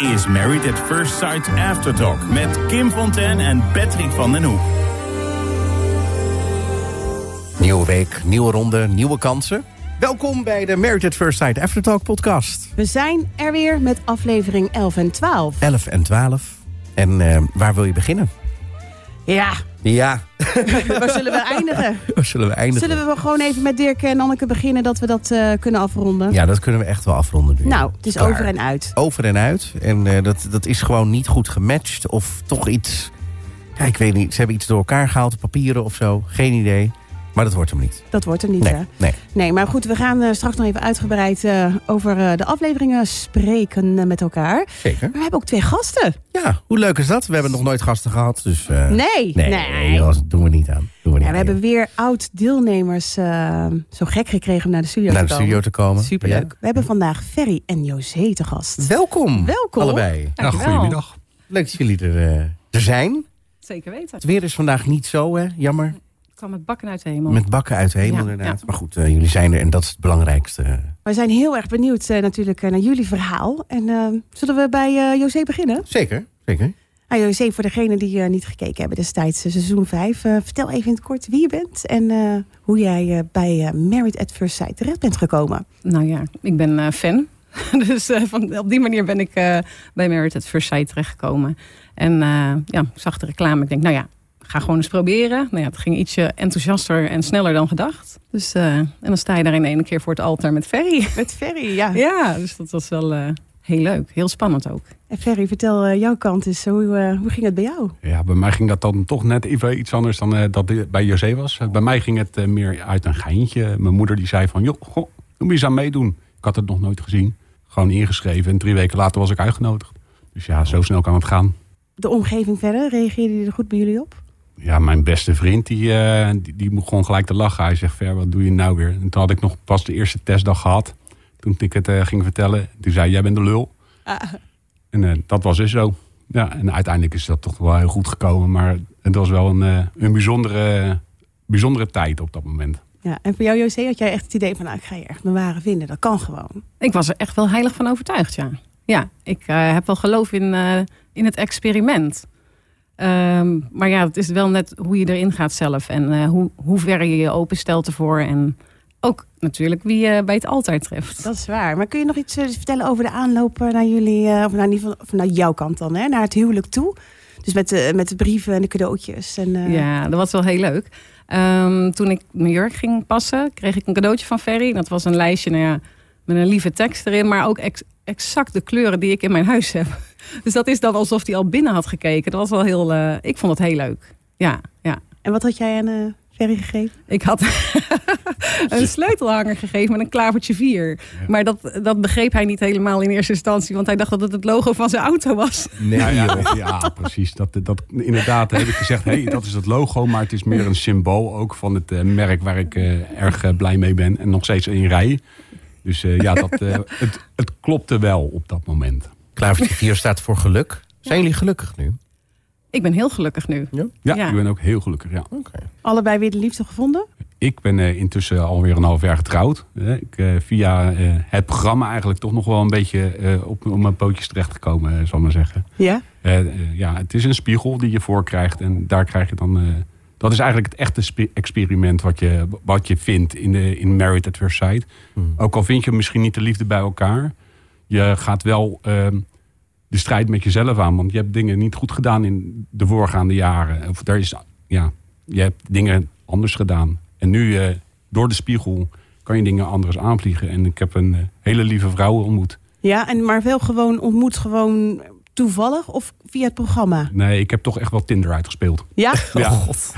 is Married at First Sight Aftertalk met Kim Fontaine en Patrick van den Hoek. Nieuwe week, nieuwe ronde, nieuwe kansen. Welkom bij de Married at First Sight Aftertalk podcast. We zijn er weer met aflevering 11 en 12. 11 en 12. En uh, waar wil je beginnen? Ja. Ja. waar zullen we eindigen? Waar zullen we eindigen? Zullen we gewoon even met Dirk en Anneke beginnen... dat we dat uh, kunnen afronden? Ja, dat kunnen we echt wel afronden nu. Nou, het is Klaar. over en uit. Over en uit. En uh, dat, dat is gewoon niet goed gematcht. Of toch iets... Ja, ik weet niet. Ze hebben iets door elkaar gehaald. Papieren of zo. Geen idee. Maar dat wordt hem niet. Dat wordt hem niet, nee, hè? Nee. nee, maar goed, we gaan uh, straks nog even uitgebreid uh, over uh, de afleveringen spreken met elkaar. Zeker. Maar we hebben ook twee gasten. Ja, hoe leuk is dat? We hebben nog nooit gasten gehad, dus... nee, nee. Nee, nee. dat doen we niet aan. Doen we, niet ja, we hebben weer oud-deelnemers zo gek gekregen om naar de studio naar te de komen. studio te komen. Superleuk. Ja. We hebben vandaag Ferry en José te gast. Welkom. Welkom. Allebei. Ja, goedemiddag. Leuk dat jullie er, er zijn. Zeker weten. Het weer is vandaag niet zo, hè? Jammer. Kwam met bakken uit de hemel. Met bakken uit de hemel, Ja, inderdaad. ja. Maar goed, uh, jullie zijn er en dat is het belangrijkste. We zijn heel erg benieuwd uh, natuurlijk uh, naar jullie verhaal. En zullen we bij José beginnen? Zeker, zeker. Ah, José, voor degenen die niet gekeken hebben destijds, seizoen 5. vertel even in het kort wie je bent en hoe jij bij Married at First Sight terecht bent gekomen. Nou ja, ik ben fan. dus van, op die manier ben ik bij Married at First Sight terechtgekomen. En ja, ik zag de reclame. Ik denk, nou ja, ga gewoon eens proberen. Nou ja, het ging ietsje enthousiaster en sneller dan gedacht. Dus, uh, en dan sta je daar in één keer voor het altaar met Ferry. Met Ferry, ja. Ja, dus dat was wel uh, heel leuk. Heel spannend ook. En Ferry, vertel uh, jouw kant eens. Hoe, hoe ging het bij jou? Ja, bij mij ging dat dan toch net even iets anders dan dat bij José was. bij mij ging het meer uit een geintje. Mijn moeder die zei van, joh, goh, doe eens aan meedoen. Ik had het nog nooit gezien. Gewoon ingeschreven en drie weken later was ik uitgenodigd. Dus ja, zo snel kan het gaan. De omgeving verder, reageerde die er goed bij jullie op? Ja, mijn beste vriend, die, uh, die, die begon gelijk te lachen. Hij zegt, Ver, wat doe je nou weer? En toen had ik nog pas de eerste testdag gehad. Toen ik het uh, ging vertellen. Toen zei jij bent de lul. Ah. En uh, dat was dus zo. Ja, en uiteindelijk is dat toch wel heel goed gekomen. Maar het was wel een, een bijzondere, bijzondere tijd op dat moment. Ja, en voor jou, José, had jij echt het idee van... Nou, ik ga je echt mijn ware vinden. Dat kan gewoon. Ik was er echt wel heilig van overtuigd, ja. Ja, ik heb wel geloof in, in het experiment. Um, maar ja, het is wel net hoe je erin gaat zelf. En uh, hoe, hoe ver je je openstelt ervoor. En ook natuurlijk wie je bij het altaar treft. Dat is waar. Maar kun je nog iets uh, vertellen over de aanloop naar jullie... Of, naar, of naar jouw kant dan, hè? naar het huwelijk toe? Dus met de, met de brieven en de cadeautjes. En, Ja, dat was wel heel leuk. Um, toen ik mijn jurk ging passen, kreeg ik een cadeautje van Ferry. Dat was een lijstje nou ja, met een lieve tekst erin. Maar ook ex exact de kleuren die ik in mijn huis heb. Dus dat is dan alsof hij al binnen had gekeken. Dat was wel heel. Uh, ik vond het heel leuk. Ja, ja. En wat had jij aan uh, Ferry gegeven? Ik had een sleutelhanger gegeven met een klavertje 4. Ja. Maar dat, dat begreep hij niet helemaal in eerste instantie. Want hij dacht dat het het logo van zijn auto was. Nee, ja, ja, ja, precies. Dat, dat, inderdaad heb ik gezegd, hey, dat is het logo. Maar het is meer een symbool ook van het uh, merk waar ik erg blij mee ben. En nog steeds in rij. Dus ja, dat, het, het klopte wel op dat moment. Klavertje 4 staat voor geluk. Zijn jullie gelukkig nu? Ik ben heel gelukkig nu. Ja, ja, ja. ik ben ook heel gelukkig, ja. Okay. Allebei weer de liefde gevonden? Ik ben uh, intussen alweer een half jaar getrouwd. Uh, ik, uh, via het programma eigenlijk toch nog wel een beetje op, op mijn pootjes terechtgekomen, zal ik maar zeggen. Ja? ja, het is een spiegel die je voorkrijgt en daar krijg je dan... dat is eigenlijk het echte experiment wat je, wat je vindt in, de, in Married at First Sight. Hmm. Ook al vind je misschien niet de liefde bij elkaar... Je gaat wel uh, de strijd met jezelf aan. Want je hebt dingen niet goed gedaan in de voorgaande jaren. Of daar is, ja, je hebt dingen anders gedaan. En nu, uh, door de spiegel, kan je dingen anders aanvliegen. En ik heb een uh, hele lieve vrouw ontmoet. Ja, en maar wel gewoon ontmoet, gewoon toevallig of via het programma? Nee, ik heb toch echt wel Tinder uitgespeeld. Ja? ja. Oh, God.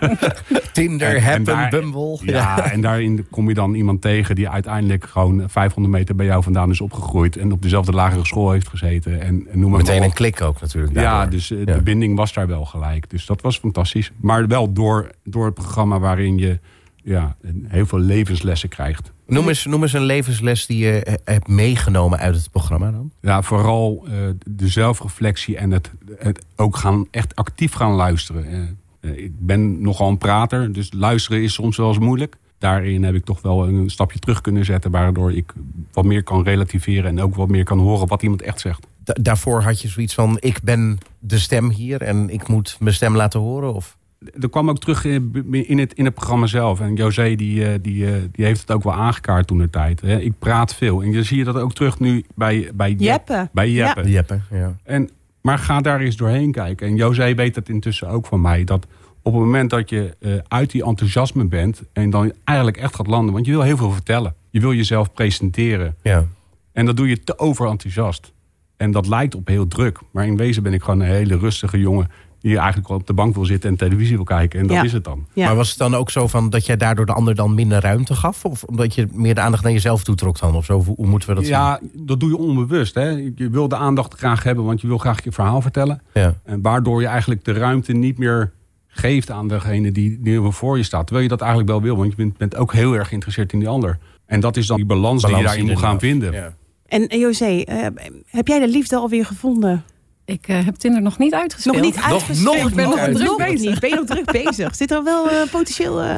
Tinder, en, Happen, daar, Bumble. Ja, ja, en daarin kom je dan iemand tegen die uiteindelijk gewoon 500 meter bij jou vandaan is opgegroeid. En op dezelfde lagere school heeft gezeten. En, en noem maar Meteen maar een klik ook natuurlijk. Ja, daardoor. dus Ja. de binding was daar wel gelijk. Dus dat was fantastisch. Maar wel door, door het programma waarin je ja, heel veel levenslessen krijgt. Noem eens, noem eens een levensles die je eh, hebt meegenomen uit het programma dan. Ja, vooral uh, de zelfreflectie en het, het ook gaan, echt actief gaan luisteren. Uh, ik ben nogal een prater, dus luisteren is soms wel eens moeilijk. Daarin heb ik toch wel een stapje terug kunnen zetten... waardoor ik wat meer kan relativeren en ook wat meer kan horen wat iemand echt zegt. da- daarvoor had je zoiets van... ik ben de stem hier en ik moet mijn stem laten horen? Of? Er kwam ook terug in, in, het, in het programma zelf. En José die, eh, die, eh, die heeft het ook wel aangekaart toen de tijd. Hè. Ik praat veel. En je zie je dat ook terug nu bij, bij Jeppe. Bij Jeppe. Jeppe, ja. En, maar ga daar eens doorheen kijken. En José weet het intussen ook van mij. Dat op het moment dat je eh, uit die enthousiasme bent... en dan eigenlijk echt gaat landen. Want je wil heel veel vertellen. Je wil jezelf presenteren. ja. En dat doe je te overenthousiast. En dat lijkt op heel druk. Maar in wezen ben ik gewoon een hele rustige jongen... die eigenlijk wel op de bank wil zitten en televisie wil kijken. En dat Ja. is het dan. Ja. Maar was het dan ook zo van dat jij daardoor de ander dan minder ruimte gaf? Of omdat je meer de aandacht naar jezelf toetrok dan? Of zo? Hoe, hoe moeten we dat ja, dat doe je onbewust. Hè? Je wil de aandacht graag hebben, want je wil graag je verhaal vertellen. zien? Ja. En waardoor je eigenlijk de ruimte niet meer geeft aan degene die, die er voor je staat. Terwijl je dat eigenlijk wel wil, want je bent, bent ook heel erg geïnteresseerd in die ander. En dat is dan die balans, die je daarin moet gaan vinden. Ja. En José, eh, heb jij de liefde alweer gevonden? Ik eh, heb Tinder nog niet uitgespeeld. Nog niet nog uitgespeeld? niet Ik ben nog druk Nog bezig. niet. Ben je nog druk bezig? Zit er wel eh, potentieel... eh,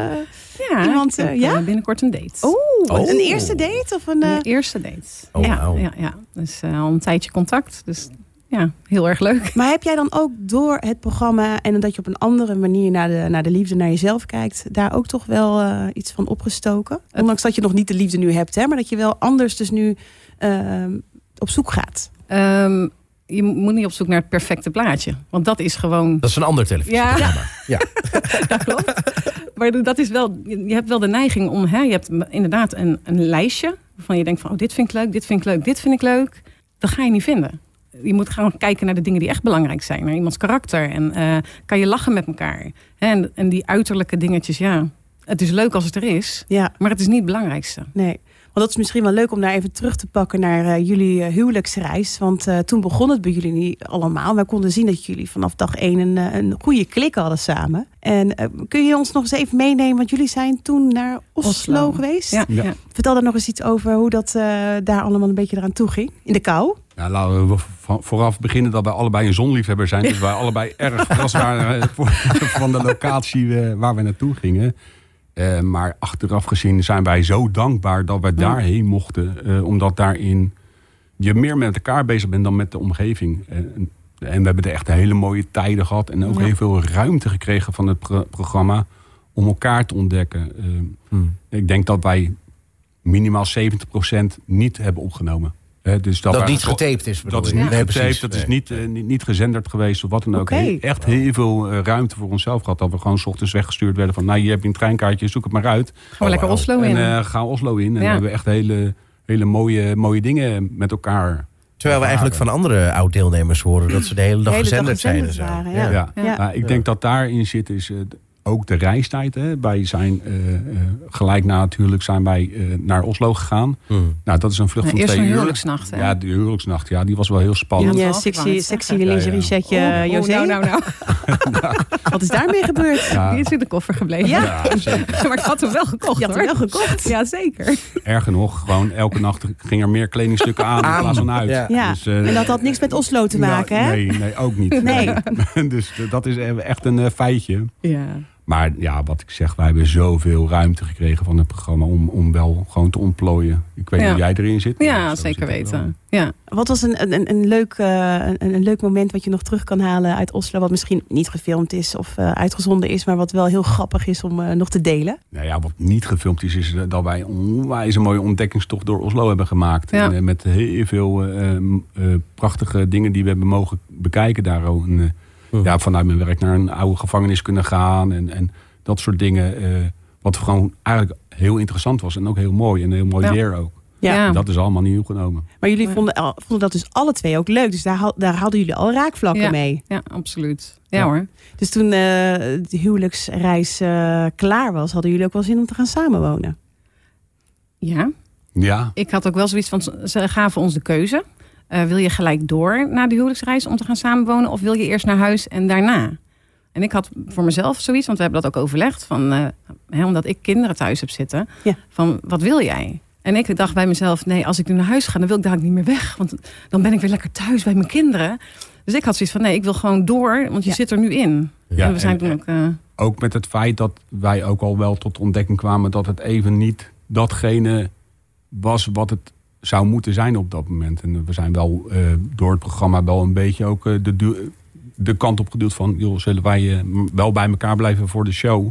Ja, Iemand, ik heb, eh, ja? binnenkort een date. Oeh, Oh. een eerste date? Of een, eh, Een eerste date. Oh, ja, ja, ja, dus eh, al een tijdje contact. Dus ja, heel erg leuk. Maar heb jij dan ook door het programma en dat je op een andere manier naar de, naar de liefde, naar jezelf kijkt, daar ook toch wel eh, iets van opgestoken? Ondanks dat je nog niet de liefde nu hebt, hè, maar dat je wel anders dus nu op zoek gaat. Ehm, je moet niet op zoek naar het perfecte plaatje. Want dat is gewoon... Dat is een ander televisieprogramma. Ja. dat klopt. Maar dat is wel, je hebt wel de neiging om, hè, je hebt inderdaad een, een lijstje waarvan je denkt van, oh, dit vind ik leuk, dit vind ik leuk, dit vind ik leuk. Dat ga je niet vinden. Je moet gewoon kijken naar de dingen die echt belangrijk zijn, naar iemands karakter en eh, kan je lachen met elkaar. Hè, En, en die uiterlijke dingetjes, ja, het is leuk als het er is, Ja, maar het is niet het belangrijkste. nee. Want dat is misschien wel leuk om daar even terug te pakken naar eh, jullie eh, huwelijksreis. Want eh, toen begon het bij jullie niet allemaal. Wij konden zien dat jullie vanaf dag één een, een goede klik hadden samen. En kun je ons nog eens even meenemen? Want jullie zijn toen naar Oslo, Oslo. geweest. Ja. Vertel daar nog eens iets over hoe dat eh, daar allemaal een beetje eraan toe ging. In de kou. Ja, laten we vooraf beginnen dat wij allebei een zonliefhebber zijn. Dus wij allebei erg verrast waren van de locatie eh, waar we naartoe gingen. Eh, maar achteraf gezien zijn wij zo dankbaar dat wij daarheen mochten. eh, omdat daarin je meer met elkaar bezig bent dan met de omgeving. En, we hebben er echt hele mooie tijden gehad. En ook Ja. heel veel ruimte gekregen van het pro- programma om elkaar te ontdekken. Eh, Hmm. ik denk dat wij minimaal 70% niet hebben opgenomen. Eh, dus dat, Dat niet getaped is. bedoel dat is niet Nee, getaped, precies. dat is niet, eh, niet, niet gezenderd geweest of wat dan ook. He- Echt heel veel eh, ruimte voor onszelf gehad. Dat we gewoon 's ochtends weggestuurd werden van... nou, je hebt een treinkaartje, zoek het maar uit. Gewoon lekker wauw. Oslo in. En eh, ga Oslo in. En we hebben echt hele, hele mooie, mooie dingen met elkaar. Terwijl we eigenlijk van andere oud-deelnemers horen dat ze de hele dag De hele dag gezenderd zijn. En zo. waren, Ja. ja. Ja. Ja. Maar ik denk dat daarin zit is eh, ook de reistijd. Hè. Wij zijn eh, eh, gelijk na natuurlijk zijn wij eh, naar Oslo gegaan. Hmm. Nou, dat is een vlucht van eerst twee een uur. huwelijksnacht, hè? Ja, de huwelijksnacht. Ja, die was wel heel spannend. Ja, Ja, sexy, sexy lingerie Ja, setje, Oh, oh, José. nou, nou, nou. Wat is daarmee gebeurd? Ja, Die is in de koffer gebleven. Ja. ja, zeker. maar ik had hem wel gekocht Je had hem wel gekocht. Ja, zeker. Erger nog, gewoon elke nacht ging er meer kledingstukken aan in plaats van uit. Ja. Ja, Dus, eh, en dat had niks met Oslo te maken, nou, hè? Nee, nee, ook niet. Nee. dus dat is echt een feitje. Ja. Maar ja, wat ik zeg, wij hebben zoveel ruimte gekregen van het programma om, om wel gewoon te ontplooien. Ik weet niet Ja. hoe jij erin zit. Ja, zeker zit weten. Ja. Wat was een, een, een, leuk, eh, een, een leuk moment wat je nog terug kan halen uit Oslo? Wat misschien niet gefilmd is of eh, uitgezonden is, maar wat wel heel grappig is om eh, nog te delen? Nou ja, wat niet gefilmd is, is dat wij een onwijs mooie ontdekkingstocht door Oslo hebben gemaakt. Ja. En, met heel veel eh, eh, prachtige dingen die we hebben mogen bekijken daar. ook. Hmm. ja, vanuit mijn werk naar een oude gevangenis kunnen gaan. En, en dat soort dingen. eh, wat gewoon eigenlijk heel interessant was. En ook heel mooi. En heel mooi Ja. weer ook. Ja. En dat is allemaal niet opgenomen. Maar jullie vonden, vonden dat dus alle twee ook leuk. Dus daar, daar hadden jullie al raakvlakken Ja. mee. Ja, absoluut. Ja, Ja. hoor. Dus toen eh, de huwelijksreis eh, klaar was, hadden jullie ook wel zin om te gaan samenwonen. Ja. Ja, Ik had ook wel zoiets van, ze gaven ons de keuze. Eh, wil je gelijk door naar de huwelijksreis om te gaan samenwonen? Of wil je eerst naar huis en daarna? En ik had voor mezelf zoiets, want we hebben dat ook overlegd. Van, eh, hè, omdat ik kinderen thuis heb zitten. Ja. Van, wat wil jij? En ik dacht bij mezelf, nee, als ik nu naar huis ga, dan wil ik dadelijk niet meer weg. Want dan ben ik weer lekker thuis bij mijn kinderen. Dus ik had zoiets van, nee, ik wil gewoon door, want je Ja. zit er nu in. Ja, en we zijn en- toen ook... eh, ook met het feit dat wij ook al wel tot de ontdekking kwamen dat het even niet datgene was wat het zou moeten zijn op dat moment. En we zijn wel eh, door het programma wel een beetje ook eh, de, de kant op geduwd van... joh, zullen wij eh, wel bij elkaar blijven voor de show?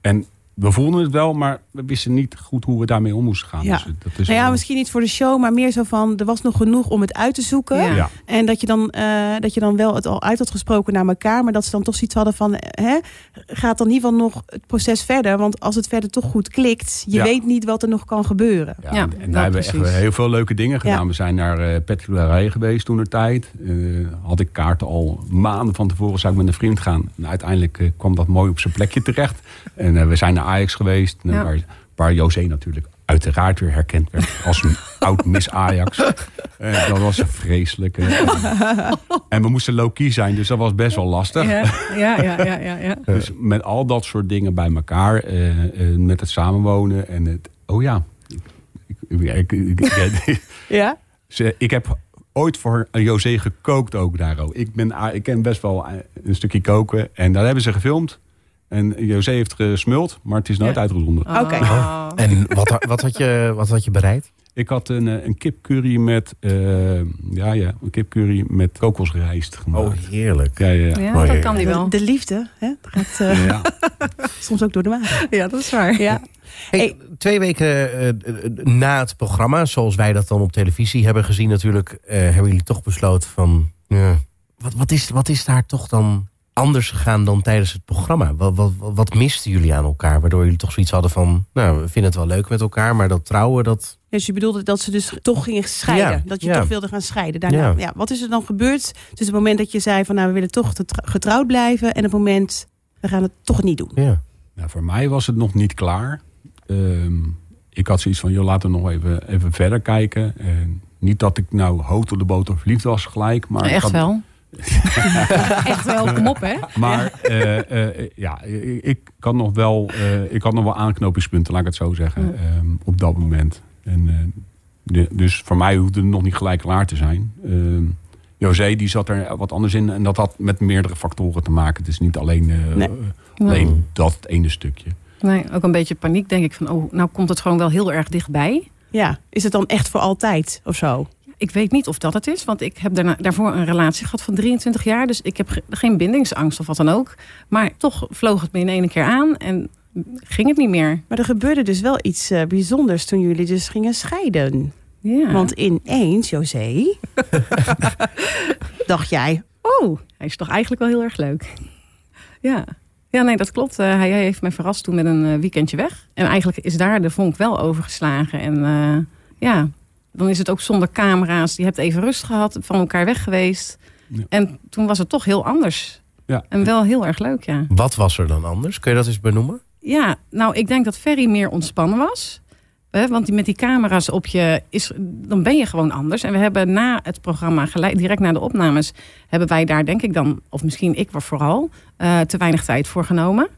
En we voelden het wel, maar we wisten niet goed hoe we daarmee om moesten gaan. Ja. Dus, dat is Nou ja, wel- misschien niet voor de show, maar meer zo van... er was nog genoeg om het uit te zoeken. Ja. Ja. En dat je, dan, eh, dat je dan wel het al uit had gesproken naar elkaar... maar dat ze dan toch zoiets hadden van... Hè, gaat dan in ieder geval nog het proces verder? Want als het verder toch goed klikt... je Ja. weet niet wat er nog kan gebeuren. Ja, Ja, en wel daar hebben we echt heel veel leuke dingen gedaan. Ja. We zijn naar uh, geweest toen de tijd. Eh, had ik kaarten al maanden van tevoren zou ik met een vriend gaan. En uiteindelijk kwam dat mooi op zijn plekje terecht. En eh, we zijn naar Ajax geweest. Ja. Waar, waar José natuurlijk uiteraard weer herkend werd als een oud Miss Ajax. Eh, dat was vreselijk. eh. en we moesten low-key zijn, dus dat was best wel lastig. Ja, ja, ja, ja, ja. Dus met al dat soort dingen bij elkaar, eh, met het samenwonen en het. Oh ja. Ik, Ja? ze- ik heb ooit voor José gekookt ook daar. ook. Ik, ben, a- ik ken best wel een stukje koken. En daar hebben ze gefilmd. En José heeft gesmuld, maar het is nooit Ja. uitgezonden. Oké. Oh. En wat, wat, had je, wat had je bereid? Ik had een, eh, een kipcurry met, eh, ja, ja, een kipcurry met kokosrijst gemaakt. Oh, heerlijk. ja, ja, ja. Ja, Mooi. dat kan die wel. De, de liefde, hè? Dat gaat eh, Ja. soms ook door de maag. Ja, dat is waar. Ja. Hey, Hey. Twee weken na het programma, zoals wij dat dan op televisie hebben gezien natuurlijk... eh, hebben jullie toch besloten van... ja, wat, wat, is, wat is daar toch dan anders gegaan dan tijdens het programma? Wat, wat, wat misten jullie aan elkaar? Waardoor jullie toch zoiets hadden van... nou, we vinden het wel leuk met elkaar, maar dat trouwen, dat... Dus je bedoelde dat ze dus toch gingen scheiden. Ja, dat je ja. toch wilde gaan scheiden. Daarna, Ja. ja. wat is er dan gebeurd tussen het moment dat je zei van... nou, we willen toch getr- getrouwd blijven... en het moment, we gaan het toch niet doen. Ja. Nou, voor mij was het nog niet klaar. Ehm, ik had zoiets van, joh, laten we nog even, even verder kijken. En niet dat ik nou hoog op de boter verliefd was gelijk. Maar ik Echt had- wel. Echt wel, kom op hè. Maar eh, eh, ja, ik, ik had nog wel, eh, ik had nog wel aanknopingspunten, laat ik het zo zeggen, ehm, op dat moment. En, eh, de, dus voor mij hoefde het nog niet gelijk klaar te zijn. Ehm José die zat er wat anders in en dat had met meerdere factoren te maken. Het is niet alleen, eh, Nee. eh, alleen dat ene stukje. Nee, ook een beetje paniek denk ik van, oh, nou komt het gewoon wel heel erg dichtbij. Ja, is het dan echt voor altijd of zo? Ik weet niet of dat het is, want ik heb daarna, daarvoor een relatie gehad van 23 jaar. Dus ik heb ge- geen bindingsangst of wat dan ook. Maar toch vloog het me in één keer aan en ging het niet meer. Maar er gebeurde dus wel iets eh, bijzonders toen jullie dus gingen scheiden. Ja. Want ineens, José, dacht jij... oh, hij is toch eigenlijk wel heel erg leuk. ja. Ja, nee, dat klopt. Eh, hij, hij heeft mij verrast toen met een eh, weekendje weg. En eigenlijk is daar de vonk wel overgeslagen. En ja, dan is het ook zonder camera's. Je hebt even rust gehad, van elkaar weg geweest. Ja. En toen was het toch heel anders. Ja. En wel heel erg leuk, ja. Wat was er dan anders? Kun je dat eens benoemen? Ja, nou, ik denk dat Ferry meer ontspannen was. Hè, Want die- met die camera's op je, is, dan ben je gewoon anders. En we hebben na het programma, gelijk, direct na de opnames... hebben wij daar denk ik dan, of misschien ik vooral... eh, te weinig tijd voor genomen.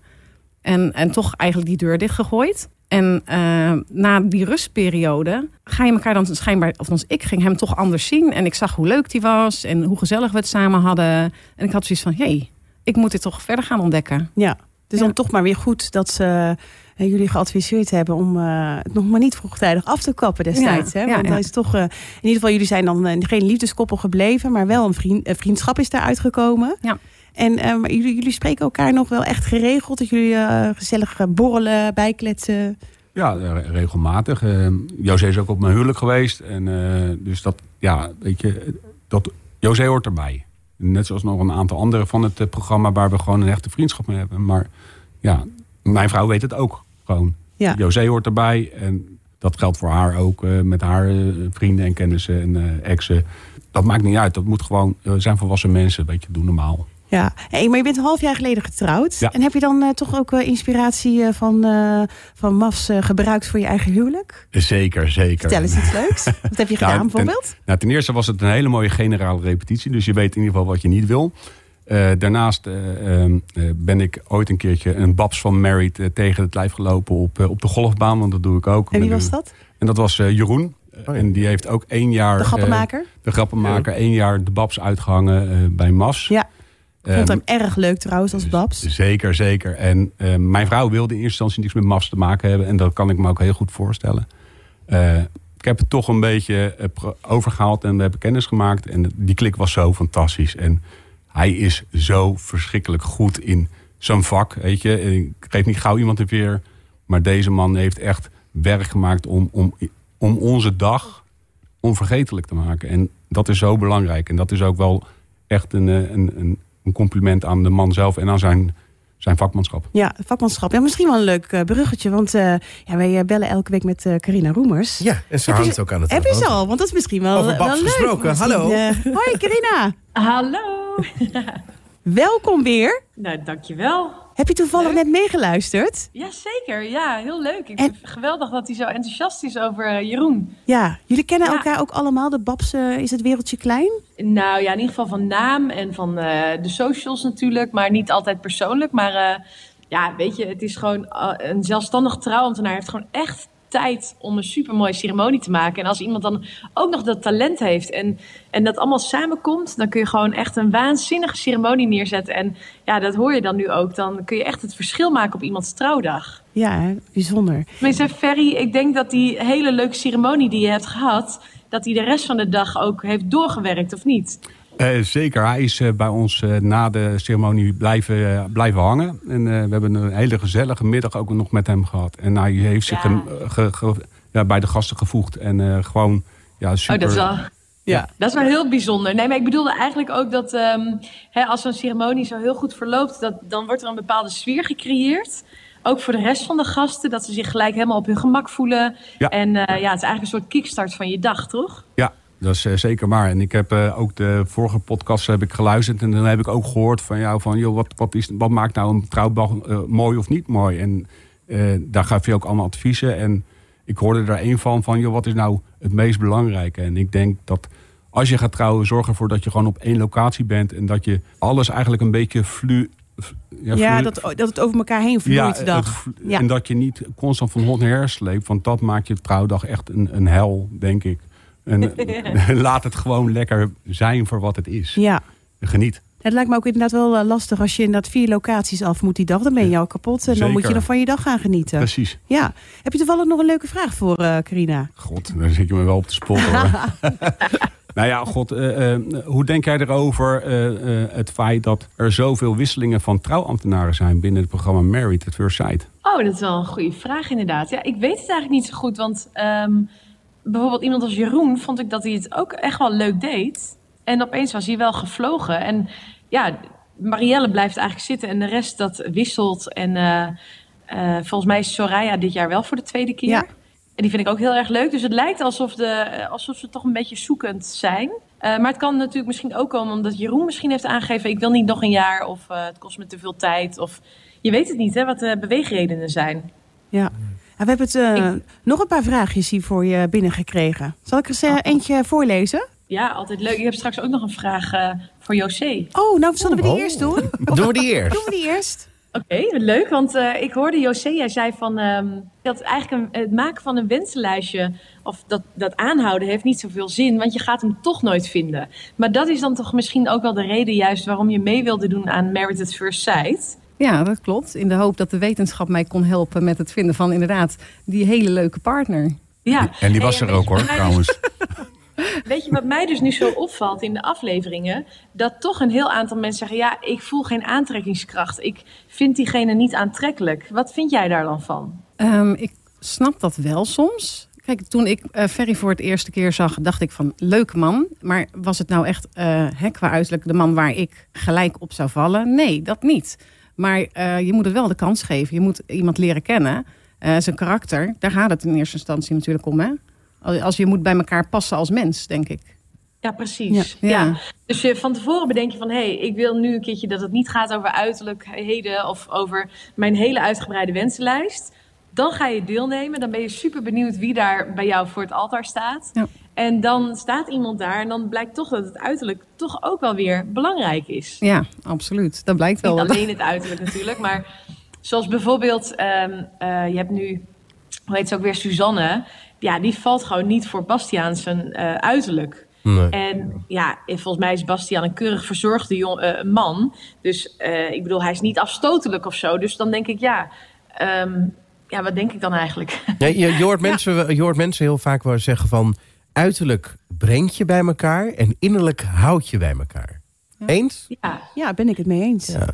En, en toch eigenlijk die deur dichtgegooid. En eh, na die rustperiode ga je elkaar dan schijnbaar... of ik ging hem toch anders zien. En ik zag hoe leuk die was en hoe gezellig we het samen hadden. En ik had zoiets van, hé, hey, ik moet dit toch verder gaan ontdekken. Ja, dus Ja. dan toch maar weer goed dat ze eh, jullie geadviseerd hebben... om eh, het nog maar niet vroegtijdig af te kappen destijds. Ja, hè? Want ja. dan is toch, in ieder geval, jullie zijn dan geen liefdeskoppel gebleven... maar wel een, vriend, een vriendschap is daaruit gekomen. Ja. En eh, maar jullie, jullie spreken elkaar nog wel echt geregeld... dat jullie eh, gezellig eh, borrelen, bijkletsen... Ja, regelmatig. Eh, José is ook op mijn huwelijk geweest. En dus dat, ja, weet je, dat, José hoort erbij. Net zoals nog een aantal anderen van het programma waar we gewoon een echte vriendschap mee hebben. Maar ja, mijn vrouw weet het ook gewoon. Ja. José hoort erbij en dat geldt voor haar ook met haar vrienden en kennissen en exen. Dat maakt niet uit. Dat moet gewoon, zijn volwassen mensen, weet je, doen normaal. Ja, hey, maar je bent een half jaar geleden getrouwd. Ja. En heb je dan eh, toch ook eh, inspiratie eh, van, eh van MAFs eh, gebruikt voor je eigen huwelijk? Zeker, zeker. Vertel eens iets leuks. Wat heb je Nou, gedaan ten- bijvoorbeeld? Nou, ten eerste was het een hele mooie generale repetitie. Dus je weet in ieder geval wat je niet wil. Eh, daarnaast eh, ehm, eh, ben ik ooit een keertje een Babs van Married tegen het lijf gelopen op, op de golfbaan. Want dat doe ik ook. En wie was dat? En dat was eh, Jeroen. ja. En die heeft ook één jaar... De grappenmaker? de grappenmaker. één jaar de Babs uitgehangen eh, bij MAS. Ja. Ik vond Ehm, hem erg leuk trouwens als Babs. Zeker, zeker. En eh, mijn vrouw wilde in eerste instantie niks met MAFs te maken hebben. En dat kan ik me ook heel goed voorstellen. Eh, heb het toch een beetje eh, overgehaald en we hebben kennis gemaakt. En die klik was zo fantastisch. En hij is zo verschrikkelijk goed in zijn vak. Weet je, ik geef niet gauw iemand een weer. Maar deze man heeft echt werk gemaakt om, om, om onze dag onvergetelijk te maken. En dat is zo belangrijk. En dat is ook wel echt een, eh, een, een, een compliment aan de man zelf en aan zijn, zijn vakmanschap. Ja, vakmanschap. Ja, misschien wel een leuk eh, bruggetje. Want eh, ja, wij eh, bellen elke week met eh, Carina Roemers. Ja, en ze Heb hangt ook aan het Heb je ze telefoon. al? Want dat is misschien wel, Over wel leuk. gesproken. Hallo. hoi Carina. Hallo. Welkom weer. Nou, dankjewel. Heb je toevallig Leuk. net meegeluisterd? Jazeker, ja, heel leuk. Ik En- vind het geweldig dat hij zo enthousiast is over eh, Jeroen. Ja, jullie kennen Ja. elkaar ook allemaal. De Babs eh, is het wereldje klein. Nou ja, in ieder geval van naam en van eh, de socials natuurlijk, maar niet altijd persoonlijk. Maar ja, weet je, het is gewoon een zelfstandig trouwambtenaar heeft gewoon echt tijd om een supermooie ceremonie te maken. En als iemand dan ook nog dat talent heeft en, en dat allemaal samenkomt, dan kun je gewoon echt een waanzinnige ceremonie neerzetten. En ja, dat hoor je dan nu ook. Dan kun je echt het verschil maken op iemands trouwdag. Ja, bijzonder. Tenminste, Ferry, ik denk dat die hele leuke ceremonie die je hebt gehad, dat hij de rest van de dag ook heeft doorgewerkt, of niet? Eh, zeker, hij is eh, bij ons eh, na de ceremonie blijven, blijven hangen. En we hebben een hele gezellige middag ook nog met hem gehad. En hij heeft zich Ja. hem, ge- ge- ja, bij de gasten gevoegd. En gewoon, ja, super. Oh, dat is wel. Ja. Dat is wel heel bijzonder. Nee, maar ik bedoelde eigenlijk ook dat ehm, hè, als zo'n ceremonie zo heel goed verloopt, dat, dan wordt er een bepaalde sfeer gecreëerd. Ook voor de rest van de gasten, dat ze zich gelijk helemaal op hun gemak voelen. Ja. En ja, het is eigenlijk een soort kickstart van je dag, toch? Ja, dat is eh, zeker waar. En ik heb eh, ook de vorige podcast heb ik geluisterd. En dan heb ik ook gehoord van jou van... Joh, wat, wat, is, wat maakt nou een trouwdag eh, mooi of niet mooi? En daar gaf je ook allemaal adviezen. En ik hoorde er een van van... Joh, wat is nou het meest belangrijke? En ik denk dat als je gaat trouwen... zorg ervoor dat je gewoon op één locatie bent. En dat je alles eigenlijk een beetje flu... Ja, flu- dat, dat het over elkaar heen vloeit dag. Ja. En dat je niet constant van hond naar her sleept. Want dat maakt je trouwdag echt een, een hel, denk ik. En laat het gewoon lekker zijn voor wat het is. Ja. Geniet. Het lijkt me ook inderdaad wel eh, lastig als je inderdaad vier locaties af moet die dag. Dan ben je al kapot en dan moet je dan van je dag gaan genieten. Precies. Ja. Heb je toevallig nog een leuke vraag voor eh, Carina? God, daar zit je me wel op te spotten hoor. nou ja, god, eh, eh, hoe denk jij erover eh, eh, het feit dat er zoveel wisselingen van trouwambtenaren zijn binnen het programma Married at First Sight? Oh, dat is wel een goede vraag inderdaad. Ja, ik weet het eigenlijk niet zo goed, want ehm, bijvoorbeeld iemand als Jeroen vond ik dat hij het ook echt wel leuk deed. En opeens was hij wel gevlogen. En ja, Marielle blijft eigenlijk zitten en de rest dat wisselt. En eh, eh, volgens mij is Soraya dit jaar wel voor de tweede keer. Ja. En die vind ik ook heel erg leuk. Dus het lijkt alsof, de, eh, alsof ze toch een beetje zoekend zijn. Eh, maar het kan natuurlijk misschien ook komen omdat Jeroen misschien heeft aangegeven... ik wil niet nog een jaar of eh, het kost me te veel tijd. Of je weet het niet, hè, wat de beweegredenen zijn. Ja. Ja, we hebben het, eh, Ik- nog een paar vraagjes hier voor je binnengekregen. Zal ik er eens eh, eentje voorlezen? Ja, altijd leuk. Ik heb straks ook nog een vraag eh, voor José. Oh, nou zullen we die Oh. eerst doen? Doen we die eerst? Doen we die eerst? Oké, leuk. Want eh, ik hoorde José, jij zei van... ehm, dat eigenlijk een, het maken van een wensenlijstje... of dat, dat aanhouden heeft niet zoveel zin... want je gaat hem toch nooit vinden. Maar dat is dan toch misschien ook wel de reden juist... waarom je mee wilde doen aan Married at First Sight... Ja, dat klopt. In de hoop dat de wetenschap mij kon helpen met het vinden van inderdaad die hele leuke partner. Ja. En die was Hey, er ook hoor, mij trouwens. Weet je wat mij dus nu zo opvalt in de afleveringen? Dat toch een heel aantal mensen zeggen: Ja, ik voel geen aantrekkingskracht. Ik vind diegene niet aantrekkelijk. Wat vind jij daar dan van? Ehm, ik snap dat wel soms. Kijk, toen ik eh, Ferry voor het eerste keer zag, dacht ik van leuke man. Maar was het nou echt eh, hè, qua uiterlijk de man waar ik gelijk op zou vallen? Nee, dat niet. Maar eh, je moet het wel de kans geven. Je moet iemand leren kennen. Eh, zijn karakter, daar gaat het in eerste instantie natuurlijk om. Hè? Als als je moet bij elkaar passen als mens, denk ik. Ja, precies. Ja. Ja. Ja. Dus je van tevoren bedenk je van... hé, hey, ik wil nu een keertje dat het niet gaat over uiterlijkheden... of over mijn hele uitgebreide wensenlijst. Dan ga je deelnemen. Dan ben je super benieuwd wie daar bij jou voor het altaar staat. Ja. En dan staat iemand daar en dan blijkt toch dat het uiterlijk... toch ook wel weer belangrijk is. Ja, absoluut. Dat blijkt wel. Niet alleen het uiterlijk natuurlijk, maar zoals bijvoorbeeld, ehm, eh, je hebt nu, hoe heet ze ook weer, Suzanne. Ja, die valt gewoon niet voor Bastiaan zijn eh, uiterlijk. Nee. En ja, en volgens mij is Bastiaan een keurig verzorgde jong, eh, man. Dus eh, ik bedoel, hij is niet afstotelijk of zo. Dus dan denk ik, ja, ehm, ja, wat denk ik dan eigenlijk? Ja, je, je, hoort mensen, je hoort mensen heel vaak wel zeggen van... uiterlijk brengt je bij elkaar en innerlijk houdt je bij elkaar. Eens? Ja. Ja, ben ik het mee eens. Ja.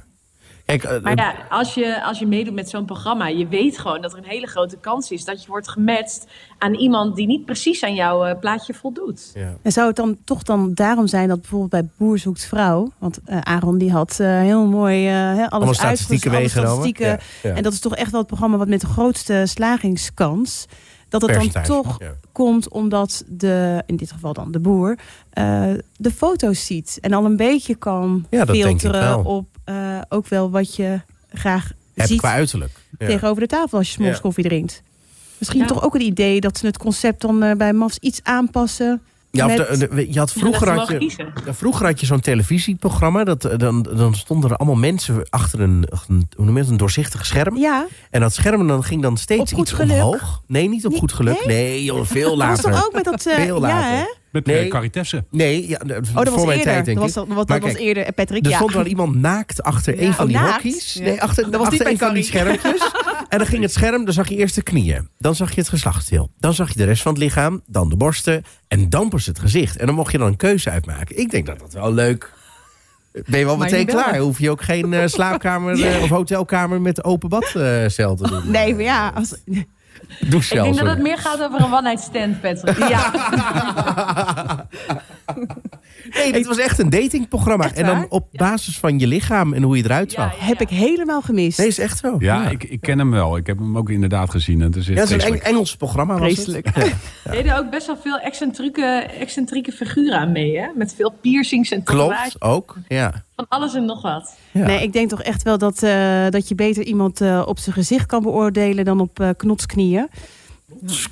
Kijk, eh, Maar ja, als je, als je meedoet met zo'n programma, je weet gewoon dat er een hele grote kans is dat je wordt gematcht aan iemand die niet precies aan jouw eh, plaatje voldoet. ja. En zou het dan toch dan daarom zijn dat bijvoorbeeld bij Boer zoekt vrouw... want eh, Aaron die had eh, heel mooi eh, hè, alles statistieken alle meegenomen. statistieken. Ja, ja. En dat is toch echt wel het programma wat met de grootste slagingskans... dat het dan toch ja. komt omdat de, in dit geval dan de boer... eh, de foto's ziet en al een beetje kan Ja, filteren wel. op eh, ook wel wat je graag Heb ziet qua uiterlijk. Ja. tegenover de tafel als je s'morgens Ja. koffie drinkt. Misschien toch ook het idee dat ze het concept dan eh, bij MAFS iets aanpassen. Ja, of met- de- de- je had vroeger had je, ja, vroeger had je zo'n televisieprogramma. Dat, eh, dan, dan stonden er allemaal mensen achter een, een, hoe noem je het, een doorzichtig scherm. Ja, En dat scherm dan ging dan steeds iets geluk? omhoog. Nee, niet op Nee, goed geluk. Nee, joh, veel dat was later. toch ook met dat... eh, Veel ja, later. hè? Met Nee. nee. Caritesse. Nee, ja, Oh, dat voor was mijn eerder. tijd denk dat ik. was, dat, dat Maar was eerder, eh, Patrick. Er ja. stond wel iemand naakt achter een van Oh, die naakt? Ja. Nee, achter, Dat was achter niet een bij van die schermpjes. en dan ging het scherm, dan zag je eerst de knieën. Dan zag je het geslachtsdeel. Dan zag je de rest van het lichaam. Dan de borsten. En dan pas het gezicht. En dan mocht je dan een keuze uitmaken. Ik denk dat dat wel leuk... Ben je wel Maar meteen je klaar? Hoef je ook geen eh, slaapkamer eh, of hotelkamer met open badcel te doen? Nee, maar ja. Als, Douchecel, Ik denk dat het meer gaat over een one-night stand, Patrick. ja. Nee, dit was echt een datingprogramma. Echt en dan op basis van je lichaam en hoe je eruit Ja, zag. ja. Heb ik helemaal gemist. Nee, is echt zo. Ja, Ik, ik ken hem wel. Ik heb hem ook inderdaad gezien. Het is Ja, het is een. Engels programma. Was het. Vreselijk. Er deden ook best wel veel excentrieke, excentrieke figuren aan mee, hè? Met veel piercings en tatoeages. Klopt, ook. Ja. Van alles en nog wat. ja. Nee, ik denk toch echt wel dat, eh, dat je beter iemand eh, op zijn gezicht kan beoordelen dan op eh, knotsknieën.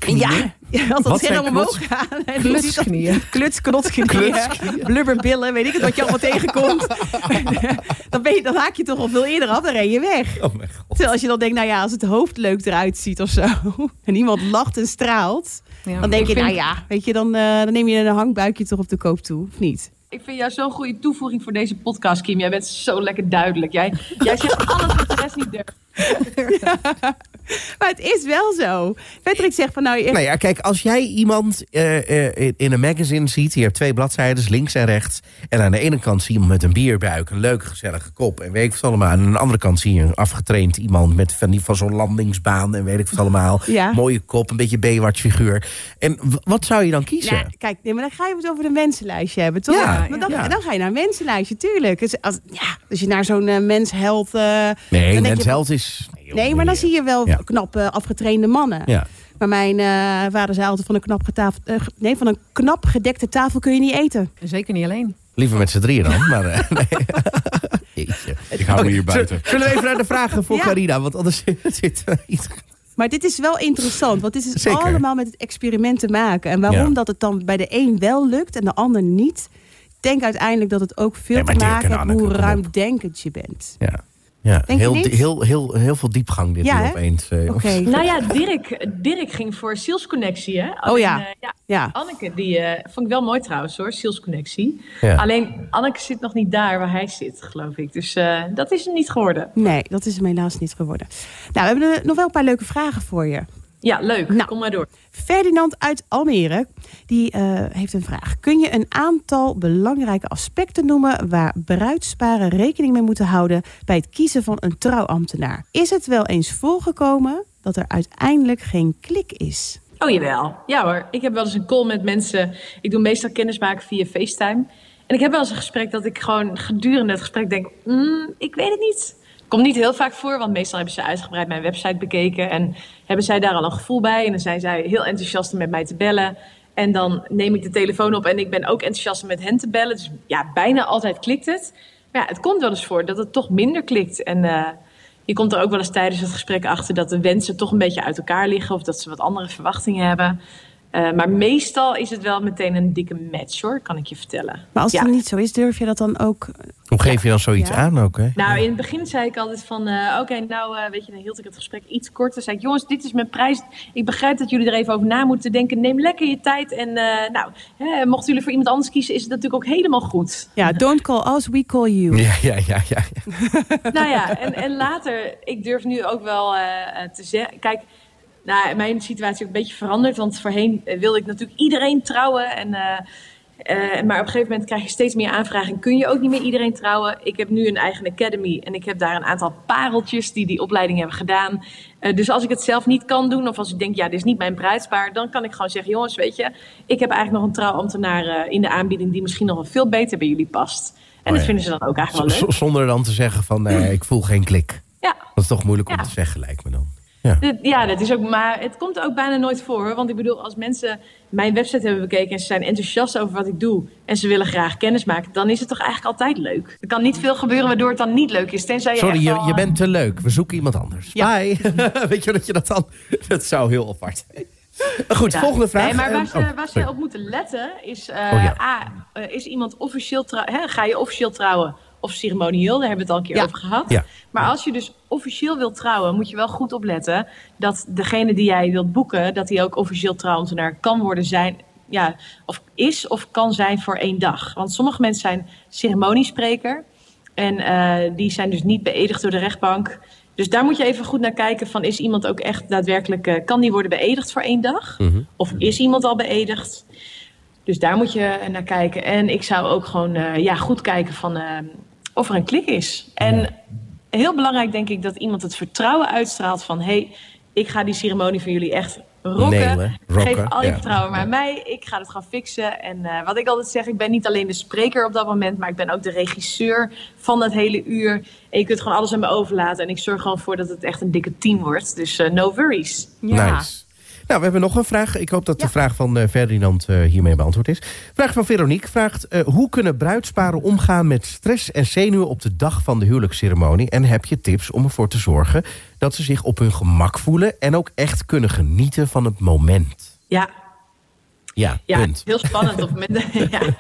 Ja, ja, als dat heel omhoog. En Klutsknieën. Klutsknieën. blubberbillen, weet ik het wat je allemaal tegenkomt. dan, ben je, dan haak je toch al veel eerder af, dan ren je weg. Oh mijn god. Terwijl als je dan denkt, nou ja, als het hoofd leuk eruit ziet of zo. En iemand lacht en straalt. Ja, Dan denk je, vind- nou ja, weet je, dan, eh, dan neem je een hangbuikje toch op de koop toe, of niet? Ik vind jou zo'n goede toevoeging voor deze podcast, Kim. Jij bent zo lekker duidelijk. Jij, jij zegt alles wat de rest niet durft. Maar het is wel zo. Patrick zegt van, nou, je- Nou ja, kijk, als jij iemand eh, eh, in- een magazine ziet... je hebt twee bladzijden, links en rechts... en aan de ene kant zie je iemand met een bierbuik... een leuke, gezellige kop en weet ik wat allemaal... en aan de andere kant zie je een afgetraind iemand... met van, die, van zo'n landingsbaan en weet ik wat allemaal. Ja. Mooie kop, een beetje Baywatch figuur. En wat zou je dan kiezen? Nou, kijk, nee, maar dan ga je het over een mensenlijstje hebben, toch? Ja, maar dan, ja. dan ga je naar een mensenlijstje, tuurlijk. Dus als, ja, als je naar zo'n mensheld... eh, nee, dan denk Mens je- Held is... Nee, maar dan zie je wel Ja. knap eh, afgetrainde mannen. Ja. Maar mijn eh, vader zei altijd van een knap, getafel, eh, nee, van een knap gedekte tafel kun je niet eten. Zeker niet alleen. Liever met z'n drieën dan, maar... eh, nee. Ik hou me hier buiten. Zullen- we even naar de vragen voor Ja. Carina? Want anders zit er iets... Maar dit is wel interessant, want dit is Zeker. allemaal met het experiment te maken. En waarom Ja. dat het dan bij de een wel lukt en de ander niet... Ik denk uiteindelijk dat het ook veel Nee, te maken en heeft hoe ruimdenkend je bent. Ja. Ja, Denk heel, heel, heel, heel veel diepgang dit Ja, opeens. eh. Nou ja, Dirk, Dirk ging voor zielsconnectie, hè? Oh ja. eh, ja. Ja. Anneke, die eh, vond ik wel mooi trouwens hoor, zielsconnectie. Ja. Alleen, Anneke zit nog niet daar waar hij zit, geloof ik. Dus eh, dat is hem niet geworden. Nee, dat is hem helaas niet geworden. Nou, we hebben er nog wel een paar leuke vragen voor je. Ja, leuk. Nou. Kom maar door. Ferdinand uit Almere, die eh, heeft een vraag. Kun je een aantal belangrijke aspecten noemen... waar bruidsparen rekening mee moeten houden... bij het kiezen van een trouwambtenaar? Is het wel eens voorgekomen dat er uiteindelijk geen klik is? Oh jawel. Ja hoor. Ik heb wel eens een call met mensen. Ik doe meestal kennismaken via FaceTime. En ik heb wel eens een gesprek dat ik gewoon gedurende het gesprek denk... "Mm, ik weet het niet. Komt niet heel vaak voor, want meestal hebben ze uitgebreid mijn website bekeken... en hebben zij daar al een gevoel bij. En dan zijn zij heel enthousiast om met mij te bellen. En dan neem ik de telefoon op en ik ben ook enthousiast om met hen te bellen. Dus ja, bijna altijd klikt het. Maar ja, het komt wel eens voor dat het toch minder klikt. En eh, je komt er ook wel eens tijdens het gesprek achter dat de wensen toch een beetje uit elkaar liggen. Of dat ze wat andere verwachtingen hebben. Eh, maar meestal is het wel meteen een dikke match hoor, kan ik je vertellen. Maar als het Ja. niet zo is, durf je dat dan ook... Hoe geef je dan zoiets Ja. aan ook, hè? Nou, in het begin zei ik altijd van, eh, oké, nou, eh, weet je, dan hield ik het gesprek iets korter. Zei ik, jongens, dit is mijn prijs. Ik begrijp dat jullie er even over na moeten denken. Neem lekker je tijd. En eh, nou, hè, mochten jullie voor iemand anders kiezen, is het natuurlijk ook helemaal goed. Ja, don't call us, we call you. Ja, ja, ja, ja. ja. nou ja, en, en later, ik durf nu ook wel te zeggen. Kijk, nou, mijn situatie is ook een beetje veranderd. Want voorheen eh, wilde ik natuurlijk iedereen trouwen. En, eh, eh, maar op een gegeven moment krijg je steeds meer aanvragen. En kun je ook niet meer iedereen trouwen. Ik heb nu een eigen academy. En ik heb daar een aantal pareltjes die die opleiding hebben gedaan. Dus als ik het zelf niet kan doen. Of als ik denk, ja, dit is niet mijn bruidspaar. Dan kan ik gewoon zeggen, jongens, weet je. Ik heb eigenlijk nog een trouwambtenaar in de aanbieding. Die misschien nog wel veel beter bij jullie past. En Oh dat vinden ze dan ook eigenlijk wel leuk. Zonder dan te zeggen van, nee, ik voel geen klik. Ja. Dat is toch moeilijk om Ja. te zeggen, lijkt me dan. Dit- Ja, dat is ook, maar het komt ook bijna nooit voor. Want ik bedoel, als mensen mijn website hebben bekeken en ze zijn enthousiast over wat ik doe en ze willen graag kennis maken, dan is het toch eigenlijk altijd leuk. Er kan niet veel gebeuren waardoor het dan niet leuk is. Tenzij je Sorry, je, je bent te leuk. We zoeken iemand anders. Ja. Bye. Weet je dat je dat dan... Dat zou heel apart zijn. Goed, ja. volgende vraag. Nee, maar waar Eh, ze, oh, waar ze sorry. op moeten letten is: eh, Oh, ja. A, eh, is iemand officieel trouwen? Ga je officieel trouwen of ceremonieel? Daar hebben we het al een keer Ja. over gehad. Ja. Maar als je dus officieel wilt trouwen, moet je wel goed opletten dat degene die jij wilt boeken, dat die ook officieel trouwambtenaar kan worden zijn. Ja, of is of kan zijn voor één dag. Want sommige mensen zijn ceremoniespreker. En eh, die zijn dus niet beëdigd door de rechtbank. Dus daar moet je even goed naar kijken van is iemand ook echt daadwerkelijk, eh, kan die worden beëdigd voor één dag? Mhm. Of is iemand al beëdigd? Dus daar moet je naar kijken. En ik zou ook gewoon eh, ja, goed kijken van of er een klik is. En heel belangrijk denk ik dat iemand het vertrouwen uitstraalt van... hé, hey, ik ga die ceremonie van jullie echt rocken. Geef al je ja. vertrouwen maar aan mij. Ik ga het gaan fixen. En eh, wat ik altijd zeg, ik ben niet alleen de spreker op dat moment... maar ik ben ook de regisseur van dat hele uur. En je kunt gewoon alles aan me overlaten. En ik zorg gewoon voor dat het echt een dikke team wordt. Dus eh, no worries. Ja. Nice. Nou, we hebben nog een vraag. Ik hoop dat de Ja. vraag van eh, Ferdinand eh, hiermee beantwoord is. Vraag van Veronique vraagt... eh, hoe kunnen bruidsparen omgaan met stress en zenuwen... op de dag van de huwelijksceremonie? En heb je tips om ervoor te zorgen... dat ze zich op hun gemak voelen... en ook echt kunnen genieten van het moment? Ja, Ja, Ja, punt. heel spannend. op, het moment, ja. op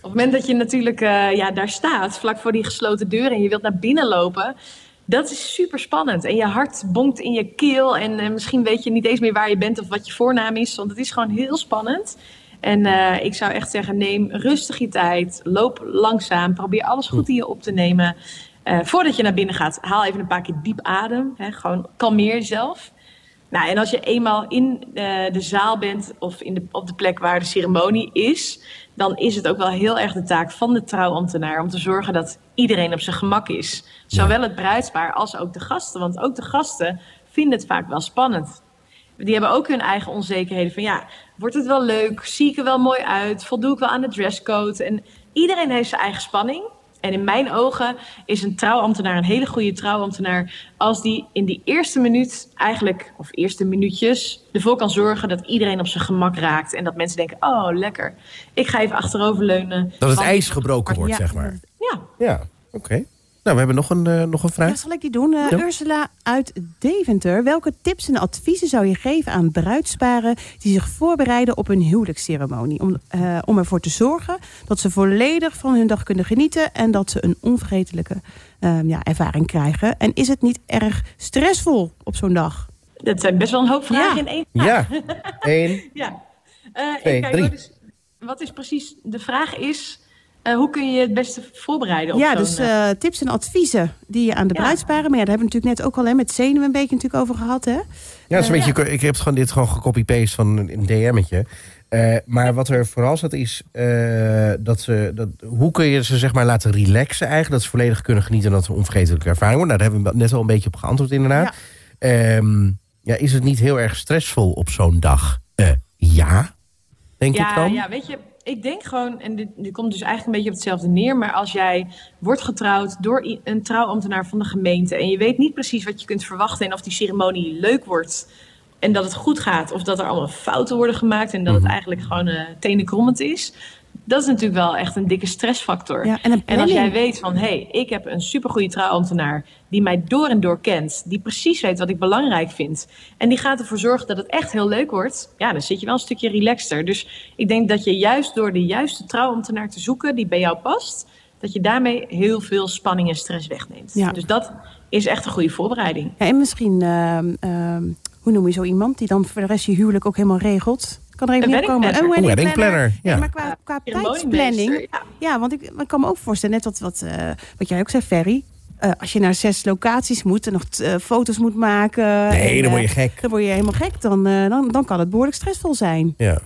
het moment dat je natuurlijk eh, ja, daar staat, vlak voor die gesloten deur en je wilt naar binnen lopen, dat is super spannend. En je hart bonkt in je keel en eh, misschien weet je niet eens meer waar je bent of wat je voornaam is, want het is gewoon heel spannend. En eh, ik zou echt zeggen, neem rustig je tijd, loop langzaam, probeer alles goed in je op te nemen. Eh, voordat je naar binnen gaat, haal even een paar keer diep adem. Hè, gewoon kalmeer jezelf. Nou, en als je eenmaal in de zaal bent of in de, op de plek waar de ceremonie is, dan is het ook wel heel erg de taak van de trouwambtenaar om te zorgen dat iedereen op zijn gemak is. Zowel het bruidspaar als ook de gasten, want ook de gasten vinden het vaak wel spannend. Die hebben ook hun eigen onzekerheden van ja, wordt het wel leuk? Zie ik er wel mooi uit? Voldoe ik wel aan de dresscode? En iedereen heeft zijn eigen spanning. En in mijn ogen is een trouwambtenaar een hele goede trouwambtenaar als die in die eerste minuut eigenlijk, of eerste minuutjes, ervoor kan zorgen dat iedereen op zijn gemak raakt. En dat mensen denken, oh lekker, ik ga even achteroverleunen. Dat het ijs gebroken wordt, Ja. zeg maar. Ja, Ja, oké. Nou, we hebben nog een, eh, nog een vraag. Ja, zal ik die doen? Eh, Ja. Ursula uit Deventer. Welke tips en adviezen zou je geven aan bruidsparen die zich voorbereiden op hun huwelijksceremonie? Om, eh, om ervoor te zorgen dat ze volledig van hun dag kunnen genieten en dat ze een onvergetelijke eh, ja, ervaring krijgen. En is het niet erg stressvol op zo'n dag? dat zijn best wel een hoop vragen Ja. in één vraag. Ja, Eén. Ja. Eh, Twee, drie. wat, is, wat is precies de vraag is, eh, hoe kun je het beste voorbereiden op ja, zo'n, dus eh, eh, tips en adviezen die je aan de Ja. bruidsparen... maar ja, daar hebben we natuurlijk net ook al hè, met zenuwen een beetje natuurlijk over gehad. Hè? Ja, dat is een Eh, beetje, ik heb het gewoon, dit gewoon gecopy-paste van een DM'tje. Eh, maar wat er vooral zat is, eh, dat ze, dat, hoe kun je ze zeg maar laten relaxen eigenlijk? Dat ze volledig kunnen genieten en dat het een onvergetelijke ervaring wordt. Nou, daar hebben we net al een beetje op geantwoord inderdaad. Ehm, ja, is het niet heel erg stressvol op zo'n dag? Eh, ja, denk ik ja, dan. ja, weet je, ik denk gewoon, en dit, dit komt dus eigenlijk een beetje op hetzelfde neer, maar als jij wordt getrouwd door een trouwambtenaar van de gemeente en je weet niet precies wat je kunt verwachten en of die ceremonie leuk wordt en dat het goed gaat of dat er allemaal fouten worden gemaakt en dat het eigenlijk gewoon eh tenenkrommend is, Dat is natuurlijk wel echt een dikke stressfactor. Ja, en, als jij weet van, hé, hey, ik heb een supergoeie trouwambtenaar... die mij door en door kent, die precies weet wat ik belangrijk vind... en die gaat ervoor zorgen dat het echt heel leuk wordt... ja, dan zit je wel een stukje relaxter. Dus ik denk dat je juist door de juiste trouwambtenaar te zoeken... die bij jou past, dat je daarmee heel veel spanning en stress wegneemt. Ja. Dus dat is echt een goede voorbereiding. Ja, en misschien, ehm, ehm, hoe noem je zo iemand die dan voor de rest je huwelijk ook helemaal regelt? Kan er even Een niet komen. Een weddingplanner, ja. maar qua, qua tijdsplanning. ja. Ja, want ik, ik kan me ook voorstellen, net wat, wat, eh, wat jij ook zei, Ferry. eh, als je naar zes locaties moet en nog eh, foto's moet maken. Nee, en, dan word je gek. Dan word je helemaal gek. Dan, dan, dan kan het behoorlijk stressvol zijn. Ja.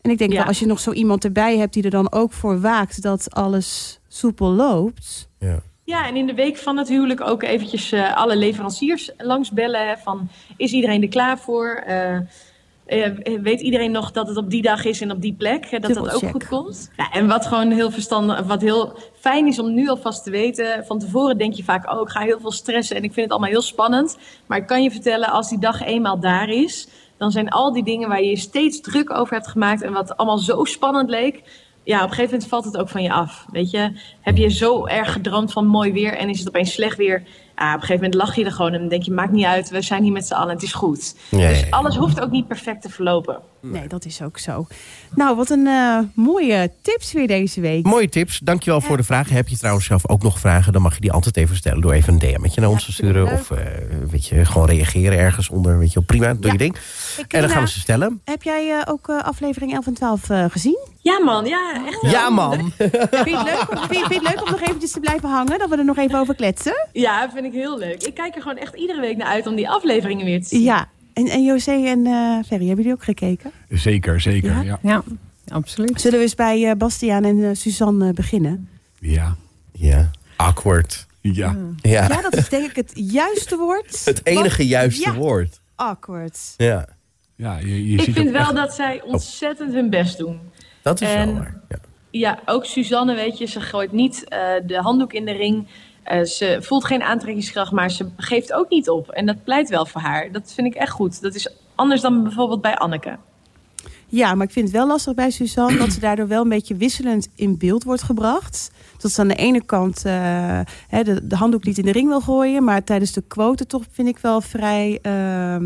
En ik denk Ja. wel, als je nog zo iemand erbij hebt die er dan ook voor waakt dat alles soepel loopt. Ja. Ja, en in de week van het huwelijk ook eventjes eh, alle leveranciers langs bellen. hè, Van, is iedereen er klaar voor? Eh, weet iedereen nog dat het op die dag is en op die plek? hè, dat dat ook goed komt? Ja, en wat gewoon heel verstandig, wat heel fijn is om nu alvast te weten. Van tevoren denk je vaak, oh, ik ga heel veel stressen en ik vind het allemaal heel spannend. Maar ik kan je vertellen, als die dag eenmaal daar is, dan zijn al die dingen waar je je steeds druk over hebt gemaakt en wat allemaal zo spannend leek. Ja, op een gegeven moment valt het ook van je af. Weet je, heb je zo erg gedroomd van mooi weer en is het opeens slecht weer? Op een gegeven moment lach je er gewoon en dan denk je, maakt niet uit, we zijn hier met z'n allen, het is goed. Dus alles hoeft ook niet perfect te verlopen. Nee, dat is ook zo. Nou, wat een eh, mooie tips weer deze week. Mooie tips. Dankjewel voor de vragen. Heb je trouwens zelf ook nog vragen? Dan mag je die altijd even stellen door even een DM'tje naar ons te sturen. Of eh, weet je, gewoon reageren ergens onder. Weet je, prima, doe Ja. je ding. Ik, En dan gaan we ze stellen. Heb jij eh, ook aflevering 11 en 12 eh, gezien? Ja man, ja, echt wel. Ja, man. Vind je, het leuk, om- vind, je, vind je het leuk om nog eventjes te blijven hangen? Dat we er nog even over kletsen? Ja, vind ik heel leuk. Ik kijk er gewoon echt iedere week naar uit om die afleveringen weer te zien. Ja. En, en José en eh Ferry, hebben jullie ook gekeken? Zeker, zeker. Ja? Ja. Ja, absoluut. Zullen we eens bij eh, Bastiaan en eh, Suzanne beginnen? Ja. Ja, awkward. ja. Ja, Ja, dat is denk ik het juiste woord. het enige juiste ja, woord. Awkward. Ja, ja je, je Ik ziet vind wel echt- dat zij ontzettend hun best doen. dat is En- wel waar. Ja. Ja, ook Suzanne, weet je, ze gooit niet eh, de handdoek in de ring. Eh, ze voelt geen aantrekkingskracht, maar ze geeft ook niet op. En dat pleit wel voor haar. Dat vind ik echt goed. Dat is anders dan bijvoorbeeld bij Anneke. Ja, maar ik vind het wel lastig bij Suzanne dat ze daardoor wel een beetje wisselend in beeld wordt gebracht. Dat ze aan de ene kant eh, hè, de, de handdoek niet in de ring wil gooien, maar tijdens de quote toch vind ik wel vrij ehm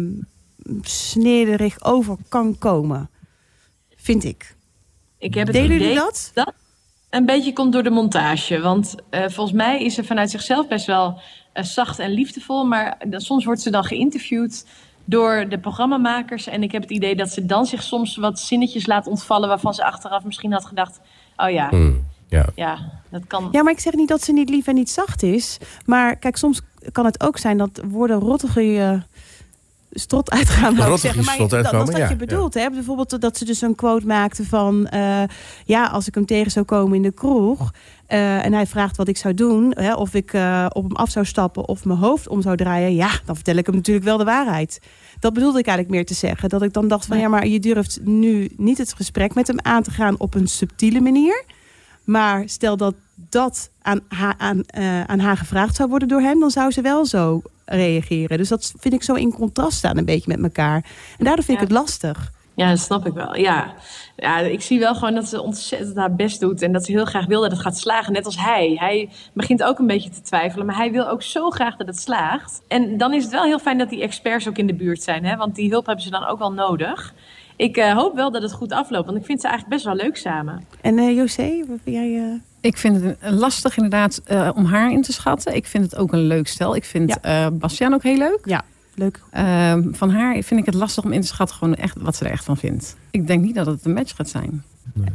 snederig over kan komen. Vind ik. Ik heb het Delen idee jullie dat? dat een beetje komt door de montage. Want eh, volgens mij is ze vanuit zichzelf best wel eh, zacht en liefdevol. Maar dan, soms wordt ze dan geïnterviewd door de programmamakers. En ik heb het idee dat ze dan zich soms wat zinnetjes laat ontvallen... waarvan ze achteraf misschien had gedacht... oh ja, Hmm, ja. ja, dat kan... Ja, maar ik zeg niet dat ze niet lief en niet zacht is. Maar kijk, soms kan het ook zijn dat woorden rottige je strot uitgaan. Rottig zeggen. je Maar dat, dat is wat je ja, bedoelt. Hè? Bijvoorbeeld dat ze dus een quote maakte van... eh, ja, als ik hem tegen zou komen in de kroeg... eh, en hij vraagt wat ik zou doen... Hè, of ik eh, op hem af zou stappen of mijn hoofd om zou draaien... ja, dan vertel ik hem natuurlijk wel de waarheid. Dat bedoelde ik eigenlijk meer te zeggen. Dat ik dan dacht van ja, maar je durft nu niet het gesprek met hem aan te gaan... op een subtiele manier... Maar stel dat dat aan haar, aan, eh, aan haar gevraagd zou worden door hem, dan zou ze wel zo reageren. Dus dat vind ik zo in contrast staan een beetje met elkaar. En daardoor vind ik het lastig. Ja, dat snap ik wel. Ja. ja, ik zie wel gewoon dat ze ontzettend haar best doet. En dat ze heel graag wil dat het gaat slagen. Net als hij. Hij begint ook een beetje te twijfelen. Maar hij wil ook zo graag dat het slaagt. En dan is het wel heel fijn dat die experts ook in de buurt zijn. Hè? Want die hulp hebben ze dan ook wel nodig. Ik eh, hoop wel dat het goed afloopt. Want ik vind ze eigenlijk best wel leuk samen. En eh José, wat vind jij... eh, Ik vind het lastig inderdaad eh, om haar in te schatten. Ik vind het ook een leuk stel. Ik vind eh Bastiaan ook heel leuk. leuk? Ehm, van haar vind ik het lastig om in te schatten gewoon echt, wat ze er echt van vindt. Ik denk niet dat het een match gaat zijn.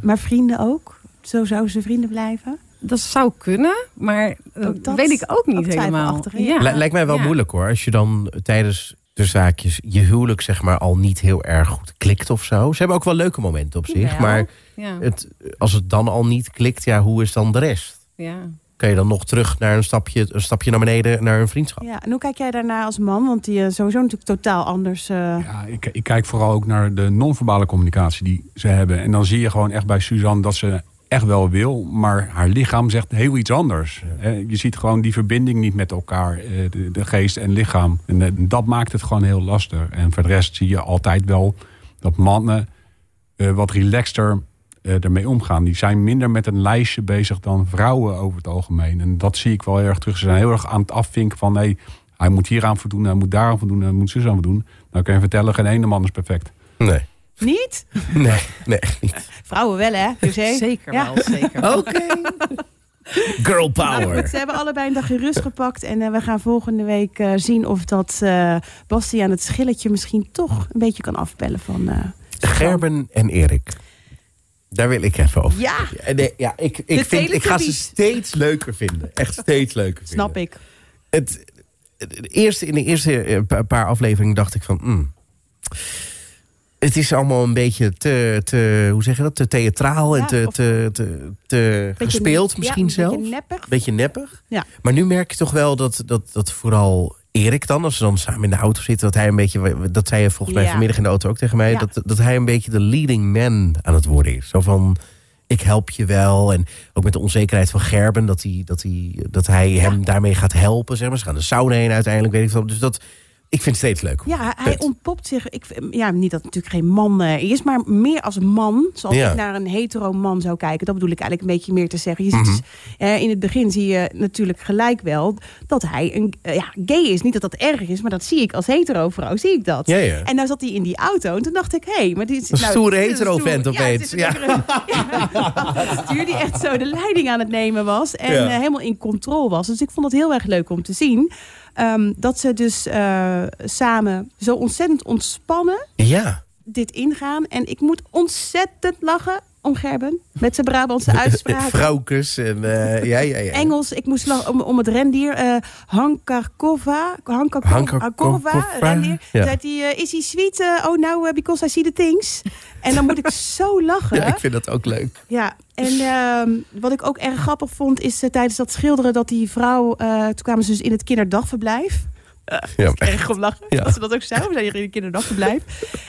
Maar vrienden ook? Zo zouden ze vrienden blijven? Dat zou kunnen, maar dat Ook dat- weet ik ook niet helemaal. Li- Lijkt mij wel Ja. moeilijk hoor. Als je dan tijdens de zaakjes je huwelijk zeg maar al niet heel erg goed klikt of zo. Ze hebben ook wel leuke momenten op zich. Maar Ja, het, als het dan al niet klikt, ja, hoe is dan de rest? ja. Kan je dan nog terug naar een stapje, een stapje naar beneden, naar een vriendschap? Ja, en hoe kijk jij daarna als man? Want die is sowieso natuurlijk totaal anders. eh, Ja, ik, ik kijk vooral ook naar de non-verbale communicatie die ze hebben. En dan zie je gewoon echt bij Suzanne dat ze echt wel wil, maar haar lichaam zegt heel iets anders. Eh, Je ziet gewoon die verbinding niet met elkaar, eh, de, geest en lichaam. En eh, dat maakt het gewoon heel lastig. En voor de rest zie je altijd wel dat mannen wat relaxter ermee omgaan. Die zijn minder met een lijstje bezig dan vrouwen over het algemeen. En dat zie ik wel heel erg terug. Ze zijn heel erg aan het afvinken van... nee, hij moet hier aan voldoen, hij moet daar aan voldoen... hij moet zus aan voldoen. Nou kan je vertellen, geen ene man is perfect. Nee. Niet? Nee, nee, echt niet. Vrouwen wel, hè? José? Zeker Ja. wel, zeker wel. Oké. Girl Maar power. goed, ze hebben allebei een dagje rust gepakt. En eh, we gaan volgende week eh, zien of dat eh Bastiaan het schilletje misschien toch een beetje kan afbellen van... eh, Gerben en Erik. Daar wil ik even over. Ja, Ja, nee, ja ik, ik, vind, ik ga ze steeds leuker vinden. Echt steeds leuker vinden. snap ik. Het, het- het eerste, in de eerste pa- paar afleveringen dacht ik van... mm, het is allemaal een beetje te, te, hoe zeg je dat, te theatraal en Ja, te, te, te, gespeeld misschien zelf. beetje neppig. Beetje neppig. Ja. Maar nu merk je toch wel dat, dat, dat vooral Erik dan, als ze dan samen in de auto zitten, dat hij een beetje, dat zei je volgens mij vanmiddag in de auto ook tegen mij, dat, dat hij een beetje de leading man aan het worden is. Zo van, ik help je wel. En ook met de onzekerheid van Gerben, dat hij, dat hij, dat hij hem daarmee gaat helpen. Zeg maar. Ze gaan de sauna heen uiteindelijk, weet ik veel. Dus dat, ik vind het steeds leuk. Ja, hij ontpopt zich. Ik, ja, niet dat het natuurlijk geen man eh, is, maar meer als man. Zoals Ja. ik naar een hetero man zou kijken. Dat bedoel ik eigenlijk een beetje meer te zeggen. Je ziet Mhm. dus, eh, in het begin zie je natuurlijk gelijk wel dat hij een eh, ja, gay is. Niet dat dat erg is, maar dat zie ik als hetero vrouw. Zie ik dat. Ja, ja. En nou zat hij in die auto en toen dacht ik, hé, hey, maar dit is Een nou, stoere hetero-vent stoere- opeens. Ja, stuur die echt zo de leiding aan het nemen was en helemaal in controle was. Dus ik vond het heel erg leuk om te zien. Ehm, dat ze dus eh, samen zo ontzettend ontspannen Ja. dit ingaan. En ik moet ontzettend lachen om Gerben. Met zijn Brabantse uitspraken. Vrouwkes en eh, ja, ja, ja. Engels, ik moest lachen om, om het rendier. eh Hankarkova. Hankarkova. Hankarkova, rendier. ja. Zei hij, eh, is hij sweet? eh, oh, now uh, because I see the things. En dan moet ik zo lachen. Ja, ik vind dat ook leuk. Ja, en ehm, wat ik ook erg grappig vond, is eh, tijdens dat schilderen dat die vrouw, eh, toen kwamen ze dus in het kinderdagverblijf. Ja, Erg om lachen, Ja. dat ze dat ook zei. We zijn hier in een kinderdagverblijf.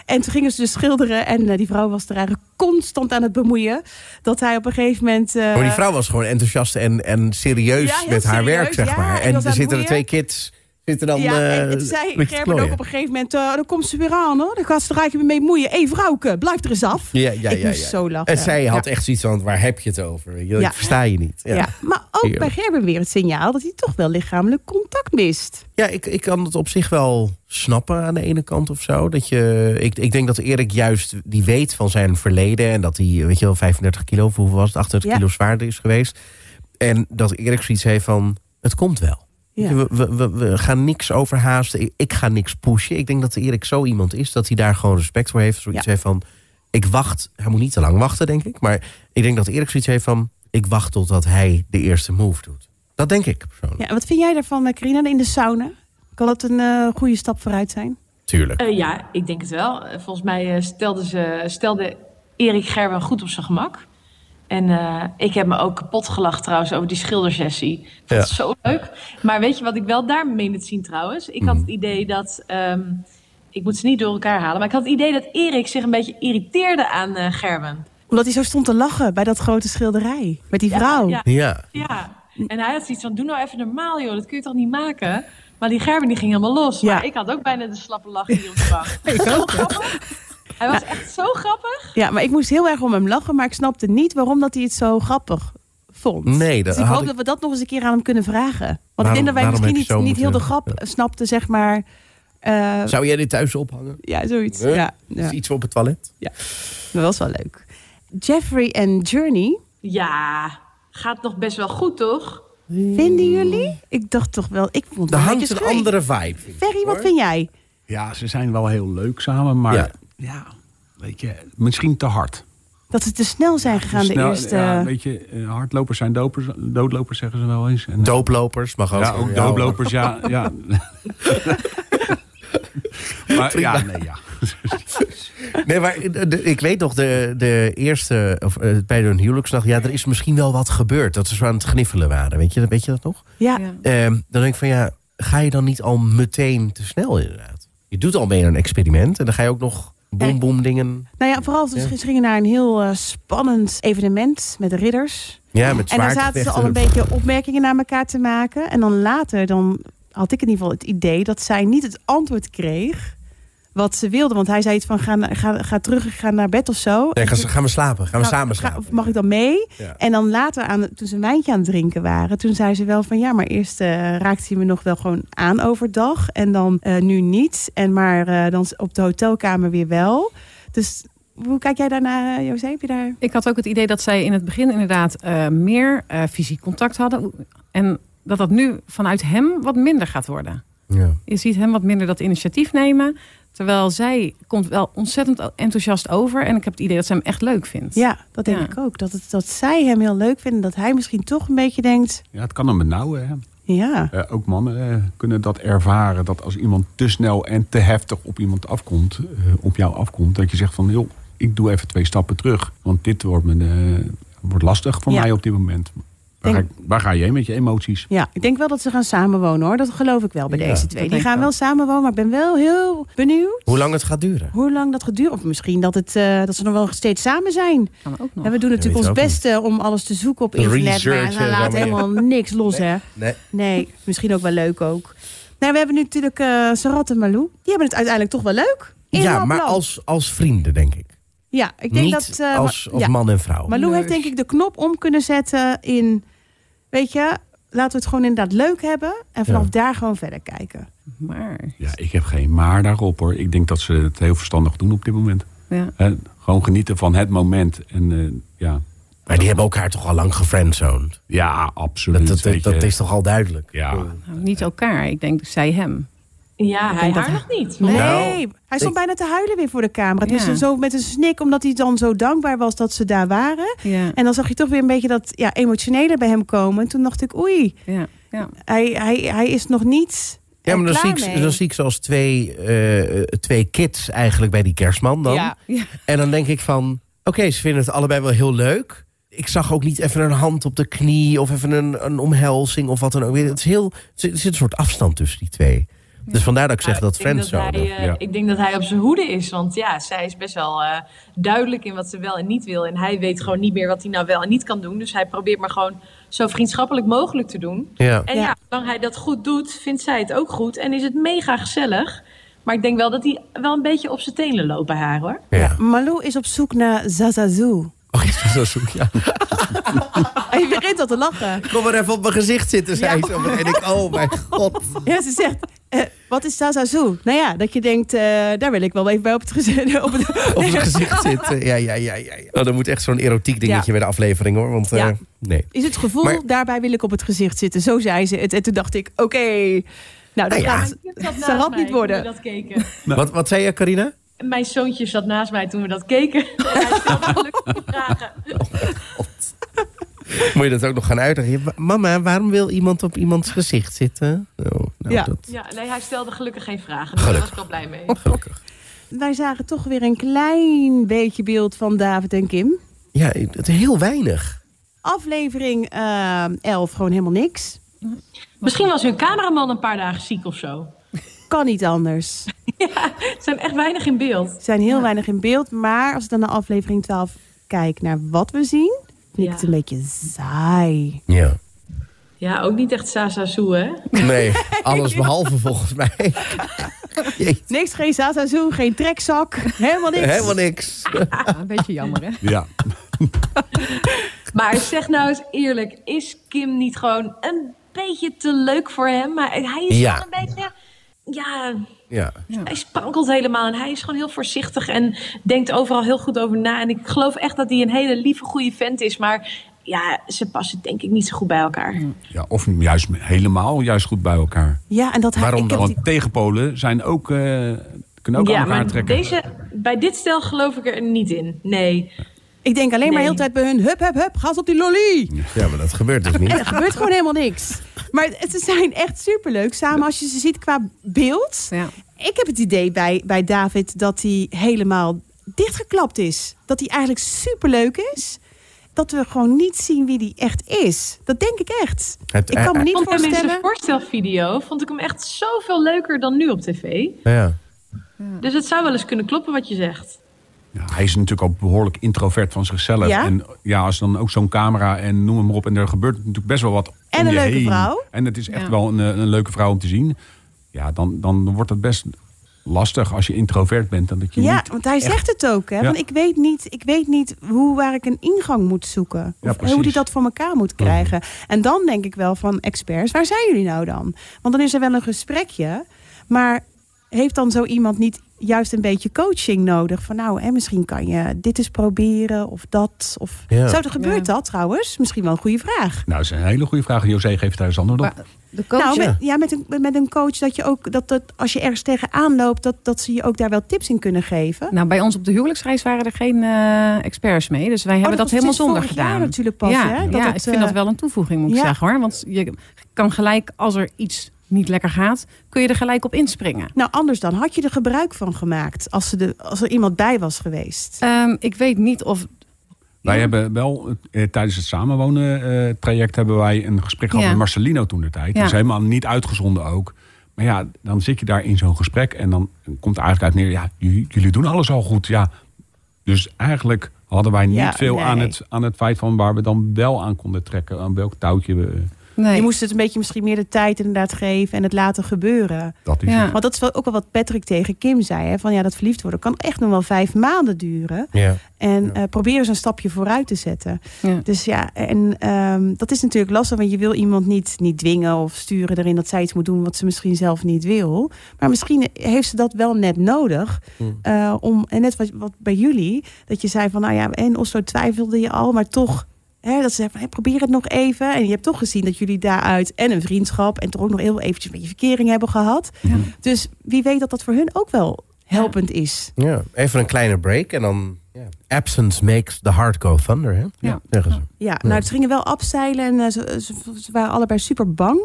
En toen gingen ze dus schilderen en eh, die vrouw was er eigenlijk constant aan het bemoeien. Dat hij op een gegeven moment... eh, Maar die vrouw was gewoon enthousiast en, en serieus Ja, met haar werk, zeg maar. En En er zitten er twee kids, zitten dan... ja, eh, en toen zei Gerben ook op een gegeven moment, eh, dan komt ze weer aan hoor. Dan gaat ze er eigenlijk mee moeien. Hé vrouwke, blijf er eens af. Ja, ja, ik ja, moest ja. zo lachen. En zij had echt zoiets van, waar heb je het over? Je? Ja. Versta je niet. Ja, Ja. maar ook bij Gerben weer het signaal dat hij toch wel lichamelijk contact mist. Ja, ik, ik kan het op zich wel snappen aan de ene kant of zo. Dat je, ik, ik denk dat Erik juist, die weet van zijn verleden... en dat hij, weet je wel, 35 kilo, of hoeveel was het? 38 Ja. kilo zwaarder is geweest. En dat Erik zoiets heeft van, het komt wel. Ja. We, we, we, we gaan niks overhaasten. Ik, ik ga niks pushen. Ik denk dat Erik zo iemand is dat hij daar gewoon respect voor heeft. Zoiets Ja. heeft van, ik wacht. Hij moet niet te lang wachten, denk ik. Maar ik denk dat Erik zoiets heeft van, ik wacht totdat hij de eerste move doet. Dat denk ik persoonlijk. Ja, en wat vind jij daarvan, eh, Carina, in de sauna? Kan dat een eh, goede stap vooruit zijn? Tuurlijk. Eh, ja, ik denk het wel. Eh, volgens mij eh, stelde, ze, stelde Erik Gerben goed op zijn gemak. En eh, ik heb me ook kapot gelachen trouwens over die schildersessie. Ik vond Ja. het zo leuk. Maar weet je wat ik wel daar meen te zien trouwens? Ik had het idee dat... ehm, ik moet ze niet door elkaar halen. Maar ik had het idee dat Erik zich een beetje irriteerde aan eh, Gerben. Omdat hij zo stond te lachen bij dat grote schilderij. Met die vrouw. Ja, Ja. ja. En hij had zoiets van, doe nou even normaal joh. Dat kun je toch niet maken? Maar die Gerben die ging helemaal los. Ja. Maar ik had ook bijna de slappe lach hier op de bank. Grappig. Hij was echt zo grappig. Ja, maar ik moest heel erg om hem lachen, maar ik snapte niet waarom dat hij het zo grappig vond. Nee, dat dus ik had hoop ik- dat we dat nog eens een keer aan hem kunnen vragen. Want ik denk dat wij misschien niet, niet heel de grap snapten, zeg maar. Eh, Zou jij dit thuis ophangen? ja, zoiets. Huh? Ja, Is ja, iets op het toilet? dat was wel leuk. Jeffrey en Journey, Ja, gaat nog best wel goed toch? vinden jullie? Ik dacht toch wel, ik vond het Er hangt een andere vibe. ik, Ferry, wat vind jij? Ja, ze zijn wel heel leuk samen, maar Ja. Ja, weet je, misschien te hard. Dat ze te snel zijn gegaan Snel- de eerste... ja, weet je, eh, hardlopers zijn dopers, doodlopers zeggen ze wel eens. En, eh, Dooplopers mag ook. ja, ook doodlopers, ja. ja. maar ja, nee, ja. Nee, maar de- ik weet nog, de, de eerste, of, eh, bij hun huwelijksnacht... ja, er is misschien wel wat gebeurd. Dat ze zo aan het gniffelen waren. Weet je, weet je dat nog? ja, Ja. Ehm, dan denk ik van, ja, ga je dan niet al meteen te snel inderdaad? Je doet al mee aan een experiment. En dan ga je ook nog boem boem dingen... nou ja, vooral Ja. ze gingen naar een heel eh, spannend evenement met de ridders. Ja, met En dan zaten ze al een beetje opmerkingen naar elkaar te maken. En dan later dan had ik in ieder geval het idee dat zij niet het antwoord kreeg wat ze wilde. Want hij zei iets van ga, ga, ga terug, ga naar bed of zo. Nee, gaan, gaan we slapen? Gaan we Ga- samen slapen? mag ik dan mee? Ja. En dan later, aan, toen ze een wijntje aan het drinken waren... toen zei ze wel van ja, maar eerst eh, raakte hij me nog wel gewoon aan overdag. En dan eh, nu niet. En maar eh, dan op de hotelkamer weer wel. Dus hoe kijk jij daarnaar, José? Heb je daar... Ik had ook het idee dat zij in het begin inderdaad eh, meer eh, fysiek contact hadden. En dat dat nu vanuit hem wat minder gaat worden. Ja. Je ziet hem wat minder dat initiatief nemen. Terwijl zij komt wel ontzettend enthousiast over. En ik heb het idee dat ze hem echt leuk vindt. Ja, dat denk Ja. ik ook. Dat, het, dat zij hem heel leuk vinden. Dat hij misschien toch een beetje denkt... Ja, het kan hem benauwen. Hè. Ja, Eh, ook mannen eh, kunnen dat ervaren. Dat als iemand te snel en te heftig op iemand afkomt, eh, op jou afkomt, dat je zegt van joh, ik doe even twee stappen terug. Want dit wordt, me, eh, wordt lastig voor Ja. mij op dit moment. Waar, Denk- ga, ik- waar ga je heen met je emoties? ja, ik denk wel dat ze gaan samenwonen hoor. Dat geloof ik wel bij Ja, deze twee. Die gaan wel samenwonen, maar ik ben wel heel benieuwd Hoe lang het gaat duren? hoe lang dat gaat duren. Of misschien dat, het, eh, dat ze nog wel steeds samen zijn. Kan ook nog. En we doen natuurlijk ons niet. beste om alles te zoeken op internet. Maar ze ja. helemaal niks los, hè? Nee. Nee, misschien ook wel leuk ook. Nou, we hebben nu natuurlijk eh Sarat en Malou. Die hebben het uiteindelijk toch wel leuk. In Ja, maar als, als vrienden, denk ik. Ja, ik denk Niet dat... eh, als, ja. man en vrouw. Malou heeft denk ik de knop om kunnen zetten in... Weet je, laten we het gewoon inderdaad leuk hebben. En vanaf Ja. daar gewoon verder kijken. Maar, Ja, ik heb geen maar daarop hoor. Ik denk dat ze het heel verstandig doen op dit moment. ja. Gewoon genieten van het moment. En eh, ja, Maar die hebben elkaar toch al lang gefriendzoned? ja, absoluut. Dat, dat, is toch al duidelijk? Ja. Nou, niet elkaar. Ik denk zij hem. Ja, hij haar nog niet. Nee, Nou, hij stond ik- bijna te huilen weer voor de camera. Dus Ja. zo met een snik, omdat hij dan zo dankbaar was dat ze daar waren. Ja, En dan zag je toch weer een beetje dat ja, emotionele bij hem komen. En toen dacht ik, oei, ja, ja. hij, hij, hij is nog niet Ja, maar dan zie, klaar ik, mee. dan zie ik ze als twee, eh, twee kids eigenlijk bij die kerstman dan. Ja. Ja. En dan denk ik van, oké, ze vinden het allebei wel heel leuk. Ik zag ook niet even een hand op de knie of even een, een omhelzing of wat dan ook. Het is heel, er zit een soort afstand tussen die twee. Dus vandaar dat ik zeg Nou, dat friendzone. hij, eh, Ja. ik denk dat hij op zijn hoede is. Want ja, zij is best wel eh, duidelijk in wat ze wel en niet wil. En hij weet gewoon niet meer wat hij nou wel en niet kan doen. Dus hij probeert maar gewoon zo vriendschappelijk mogelijk te doen. Ja. En Ja. ja, zolang hij dat goed doet, vindt zij het ook goed. En is het mega gezellig. Maar ik denk wel dat hij wel een beetje op zijn tenen loopt bij haar hoor. Ja. Malou is op zoek naar Zazazu. Oh, zo zoek? Ja. Hij begint al te lachen. Kom maar even op mijn gezicht zitten, zei ze. En ik, oh mijn god. Ja, ze zegt, eh, wat is Zazazu? Nou ja, dat je denkt, eh, daar wil ik wel even bij op het gezicht. Op het, Op mijn gezicht zitten. Ja, ja, ja, ja. ja. Oh, dan moet echt zo'n erotiek dingetje Ja. bij de aflevering hoor. Want eh, Ja. nee. is het gevoel, Maar- daarbij wil ik op het gezicht zitten. Zo zei ze het. En toen dacht ik, oké, nou dat Nou ja. gaat Sarat mij niet worden. dat keken. Wat, wat zei je, Carina? Mijn zoontje zat naast mij toen we dat keken. Hij stelde gelukkig vragen. Moet je dat ook nog gaan uitleggen? Mama, waarom wil iemand op iemands gezicht zitten? Oh, nou, Ja. dat, Ja, nee, hij stelde gelukkig geen vragen. Dus daar was ik wel blij mee. gelukkig. Wij zagen toch weer een klein beetje beeld van David en Kim. Ja, het heel weinig. Aflevering eh 11, gewoon helemaal niks. Misschien was hun cameraman een paar dagen ziek of zo. Kan niet anders. Ze zijn echt weinig in beeld. Ze zijn heel weinig in beeld. Maar als ik dan naar aflevering 12 kijk naar wat we zien... vind ik het een beetje saai. Ja. Ja, ook niet echt Sasa Soe, hè? Nee, alles behalve volgens mij. Jeetje, Niks, geen Zazazu, geen trekzak. Helemaal niks. helemaal niks. Een beetje jammer, hè? Ja. Maar zeg nou eens eerlijk, is Kim niet gewoon een beetje te leuk voor hem? Maar hij is Ja. wel een beetje... Ja, Ja. hij sprankelt helemaal en hij is gewoon heel voorzichtig en denkt overal heel goed over na. En ik geloof echt dat hij een hele lieve, goede vent is. Maar ja, ze passen denk ik niet zo goed bij elkaar. ja. Of juist helemaal juist goed bij elkaar. Ja, en dat hij... Waarom ik heb dan? die- Want tegenpolen zijn ook, eh, kunnen ook aan ja, elkaar maar trekken. deze, bij dit stel geloof ik er niet in. Nee. Ik denk alleen maar heel de tijd bij hun... Hup, hup, hup, ga eens op die lolly. ja, maar dat gebeurt dus En niet. er gebeurt gewoon helemaal niks. Maar het- ze zijn echt superleuk samen als je ze ziet qua beeld. Ja. Ik heb het idee bij, bij David dat hij helemaal dichtgeklapt is. Dat hij eigenlijk superleuk is. Dat we gewoon niet zien wie hij echt is. Dat denk ik echt. Het- Ik kan me eh, niet vond hem in zijn voorstellen... voorstelvideo vond ik hem echt zoveel leuker dan nu op tv. Ja. Dus het zou wel eens kunnen kloppen wat je zegt. Ja, hij is natuurlijk ook behoorlijk introvert van zichzelf. Ja? En ja, als dan ook zo'n camera en noem hem maar op. En er gebeurt natuurlijk best wel wat En om een je leuke heen. vrouw. En het is echt Ja. wel een, eh, een leuke vrouw om te zien. Ja, dan, dan wordt het best lastig als je introvert bent. Dan dat je Ja, niet want hij echt- zegt het ook. Hè? Ja. Want ik weet niet, ik weet niet hoe, waar ik een ingang moet zoeken. Ja, Of hoe precies. Mhm. die dat voor elkaar moet krijgen. En dan denk ik wel van experts, waar zijn jullie nou dan? Want dan is er wel een gesprekje. Maar heeft dan zo iemand niet juist een beetje coaching nodig? Van nou, hè, misschien kan je dit eens proberen of dat. Of... Ja. Zou er gebeurt Ja. dat trouwens? Misschien wel een goede vraag. Nou, dat is een hele goede vraag. José geeft daar eens antwoord op. Maar de coach, nou, ja. met, ja, met, een, met een coach dat je ook, dat, dat als je ergens tegenaan loopt, dat, dat ze je ook daar wel tips in kunnen geven. nou, bij ons op de huwelijksreis waren er geen eh, experts mee. Dus wij hebben Oh, dat, was helemaal zonder gedaan. natuurlijk pas, ja, hè? Dat ja het, ik vind eh, dat wel een toevoeging, moet ik zeggen hoor. Want je kan gelijk, als er iets niet lekker gaat, kun je er gelijk op inspringen. Nou, anders dan had je er gebruik van gemaakt als, ze de, als er iemand bij was geweest. Ehm, ik weet niet of. Wij Ja. hebben wel eh, tijdens het samenwonen eh, traject hebben wij een gesprek gehad Ja. met Marcelino toen de tijd. Ja. Dat is helemaal niet uitgezonden ook. Maar ja, dan zit je daar in zo'n gesprek en dan komt er eigenlijk uit neer, ja, jullie, doen alles al goed. Ja. Dus eigenlijk hadden wij niet Ja, veel aan, het, aan het feit van waar we dan wel aan konden trekken. Aan welk touwtje we. Nee. Je moest het een beetje misschien meer de tijd inderdaad geven en het laten gebeuren. Dat is Ja. het. Want dat is wel ook wel wat Patrick tegen Kim zei. Hè? Van ja, dat verliefd worden kan echt nog wel vijf maanden duren. Ja. En Ja. eh, probeer eens een stapje vooruit te zetten. Ja. Dus ja, en ehm, dat is natuurlijk lastig. Want je wil iemand niet, niet dwingen of sturen erin dat zij iets moet doen wat ze misschien zelf niet wil. Maar misschien heeft ze dat wel net nodig. Hmm. eh, om, en net wat, wat bij jullie, dat je zei van nou ja, en Oslo twijfelde je al, maar toch. Hè, dat ze zeggen van, probeer het nog even. En je hebt toch gezien dat jullie daaruit en een vriendschap en toch ook nog heel eventjes een beetje verkering hebben gehad. Ja. Dus wie weet dat dat voor hun ook wel helpend is. Ja, even een kleine break en dan... ja. Absence makes the heart go thunder, hè? Ja. Zeggen ze. Ja, nou, ze gingen wel afzeilen en eh, ze, ze, ze waren allebei super bang.